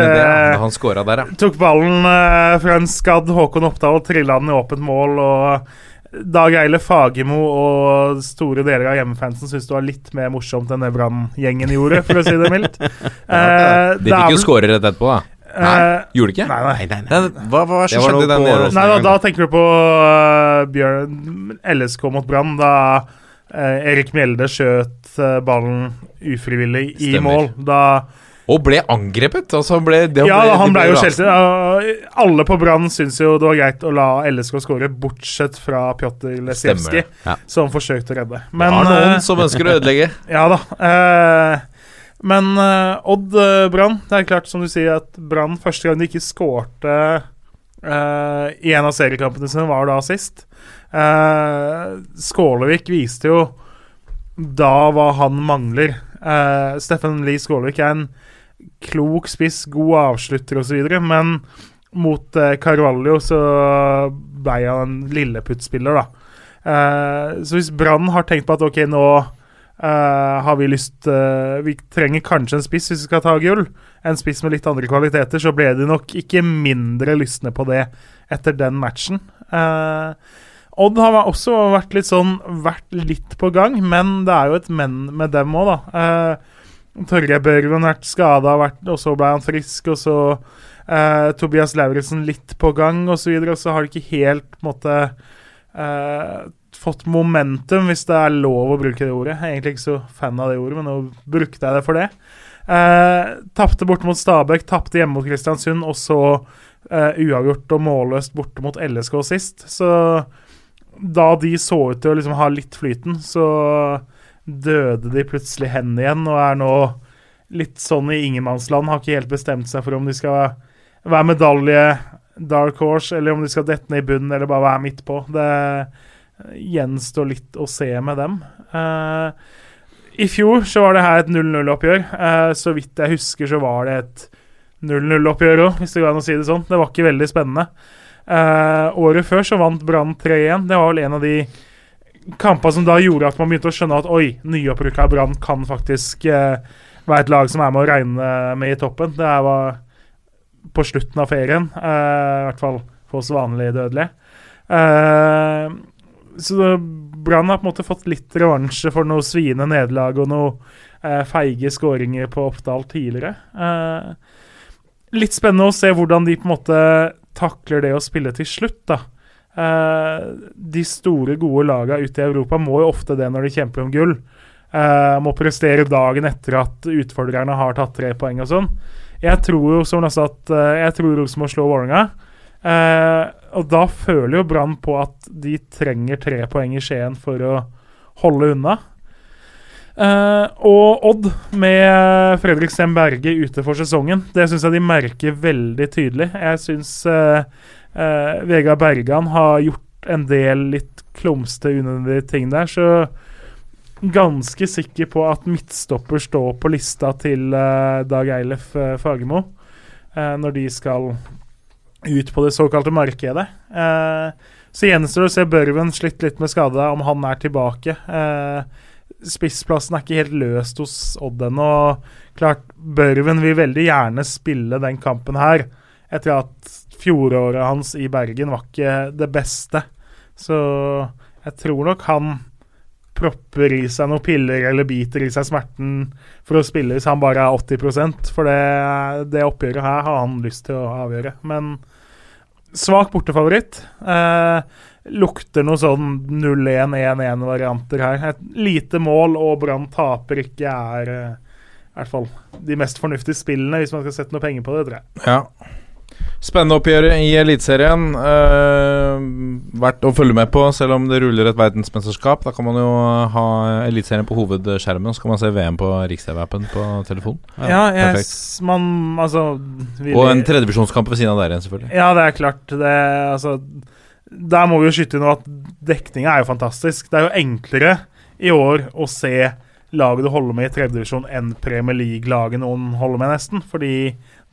han der, ja. tok ballen eh, fra en skadd Håkon Oppdal, trilla den i åpent mål, og Dag Eile Fagermo og store deler av hjemmefansen syns det var litt mer morsomt enn det Brann-gjengen gjorde, for å si det mildt. Eh, De fikk jo skåre rett etterpå, da. Eh, Gjorde de ikke? Nei, nei. Nei, nei, nei. Nei, hva hva det Det var skjedde i den på Nei, da, da tenker du på uh, Bjørn LSK mot Brann, da uh, Erik Mjelde skjøt uh, ballen ufrivillig i Stemmer. mål. Da Og ble angrepet. Altså ble, det Ja, ble, han ble jo skjelt. ut. alle på Brann syns jo det var greit å la LSK skåre, bortsett fra Pjotr Lesjevskij, Ja. som forsøkte å redde. Det er noen eh, som ønsker å ødelegge. Ja da. Eh, men eh, Odd Brann Det er klart, som du sier, at Brann første gang de ikke skårte i en av seriekampene sine, var da sist. Skålevik viste jo da hva han mangler. Steffen Lie Skålevik er en klok spiss, god avslutter osv., men mot eh, Carvalho så ble han en lilleputtspiller, da. Eh, så hvis Brann har tenkt på at ok, nå Eh, har vi lyst eh, Vi trenger kanskje en spiss hvis vi skal ta gull. En spiss med litt andre kvaliteter. Så ble de nok ikke mindre lystne på det etter den matchen. Eh, Odd har også vært litt sånn Vært litt på gang, men det er jo et men med dem òg, da. Torgeir Børven vært skada, og så ble han frisk, og så eh, Tobias Lauritzen litt på gang, osv., og, så og så har de ikke helt på en måte eh, fått momentum, hvis det er lov å bruke det ordet. Jeg er egentlig ikke så fan av det ordet, men nå brukte jeg det for det. Eh, tapte borte mot Stabæk, tapte hjemme mot Kristiansund, og så eh, uavgjort og målløst borte mot LSK sist. Så da de så ut til å liksom ha litt flyten, så døde de plutselig hen igjen og er nå litt sånn i ingenmannsland. Har ikke helt bestemt seg for om de skal være medalje dark horse, eller om de skal dette ned i bunnen eller bare være midt på. Det gjenstår litt å se med dem. Uh, I fjor så var det her et 0-0-oppgjør. Uh, så vidt jeg husker, så var det et 0-0-oppgjør òg, hvis det går an å si det sånn. Det var ikke veldig spennende. Uh, året før så vant Brann 3-1. Det var vel en av de kampene som da gjorde at man begynte å skjønne at oi, nyopprykka Brann kan faktisk eh, være et lag som er med å regne med i toppen. Det var på slutten av ferien, eh, i hvert fall for oss vanlige dødelige. Eh, så Brann har på en måte fått litt revansje for noe sviende nederlag og noe eh, feige skåringer på Oppdal tidligere. Eh, litt spennende å se hvordan de på en måte takler det å spille til slutt, da. Eh, de store, gode lagene ute i Europa må jo ofte det når de kjemper om gull. Eh, må prestere dagen etter at utfordrerne har tatt tre poeng og sånn. Jeg tror jo som sagt, eh, jeg tror Rosenborg slår Vålerenga. Eh, og da føler jo Brann på at de trenger tre poeng i Skien for å holde unna. Uh, og Odd med Fredrik Sem Berge ute for sesongen, det syns jeg de merker veldig tydelig. Jeg syns eh, eh, Vegard Bergan har gjort en del litt klumste, unødvendige ting der, så ganske sikker på at midtstopper står på lista til eh, Dag Eilef eh, Fagermo eh, når de skal ut på det såkalte markedet. Eh, så gjenstår det å se Børven slitt litt med skade, om han er tilbake. Eh, spissplassen er ikke helt løst hos Odd ennå. Klart, Børven vil veldig gjerne spille den kampen her, etter at fjoråret hans i Bergen var ikke det beste. Så jeg tror nok han propper i seg noen piller eller biter i seg smerten for å spille hvis han bare er 80% For det, det oppgjøret her har han lyst til å avgjøre. Men svak bortefavoritt. Eh, lukter noe sånn 0-1-1-1-varianter her. Et lite mål og Brann taper ikke er i hvert fall de mest fornuftige spillene, hvis man skal sette noe penger på det, tror jeg. Ja. Spennende oppgjør i Eliteserien. Uh, verdt å følge med på, selv om det ruller et verdensmesterskap. Da kan man jo ha Eliteserien på hovedskjermen, og så kan man se VM på Riks-TV-appen på telefon. Ja, jeg, man Altså Og en tredjevisjonskamp ved siden av der igjen, selvfølgelig. Ja, det er klart. Det, altså, der må vi jo skyte inn at dekninga er jo fantastisk. Det er jo enklere i år å se laget du holder med i tredjedivisjon enn Premier League-laget noen holder med, nesten. Fordi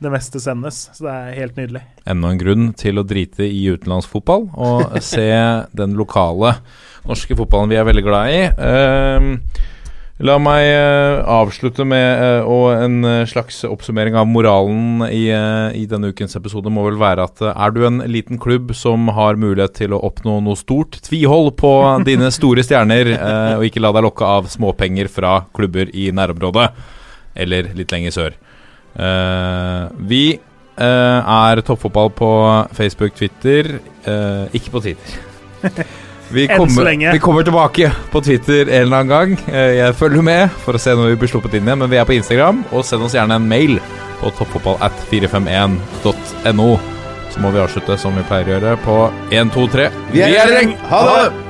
det meste sendes. Så det er helt nydelig. Enda en grunn til å drite i utenlandsfotball og se den lokale norske fotballen vi er veldig glad i. Uh, La meg uh, avslutte med uh, en slags oppsummering av moralen i, i, denne ukens episode. må vel være at er du en liten klubb som har mulighet til å oppnå noe stort, tvihold på dine store stjerner, og ikke la deg lokke av småpenger fra klubber i nærområdet eller litt lenger sør. Vi er toppfotball på Facebook, Twitter, ikke på Twitter. Vi kommer, vi kommer, tilbake på Twitter en eller annen gang. Jeg følger med for å se når vi blir sluppet inn igjen. Men vi er på Instagram, og send oss gjerne en mail på toppfotballat451.no. Så må vi avslutte som vi pleier å gjøre, på 1, 2, 3. Vi er i gjeng! Ha det!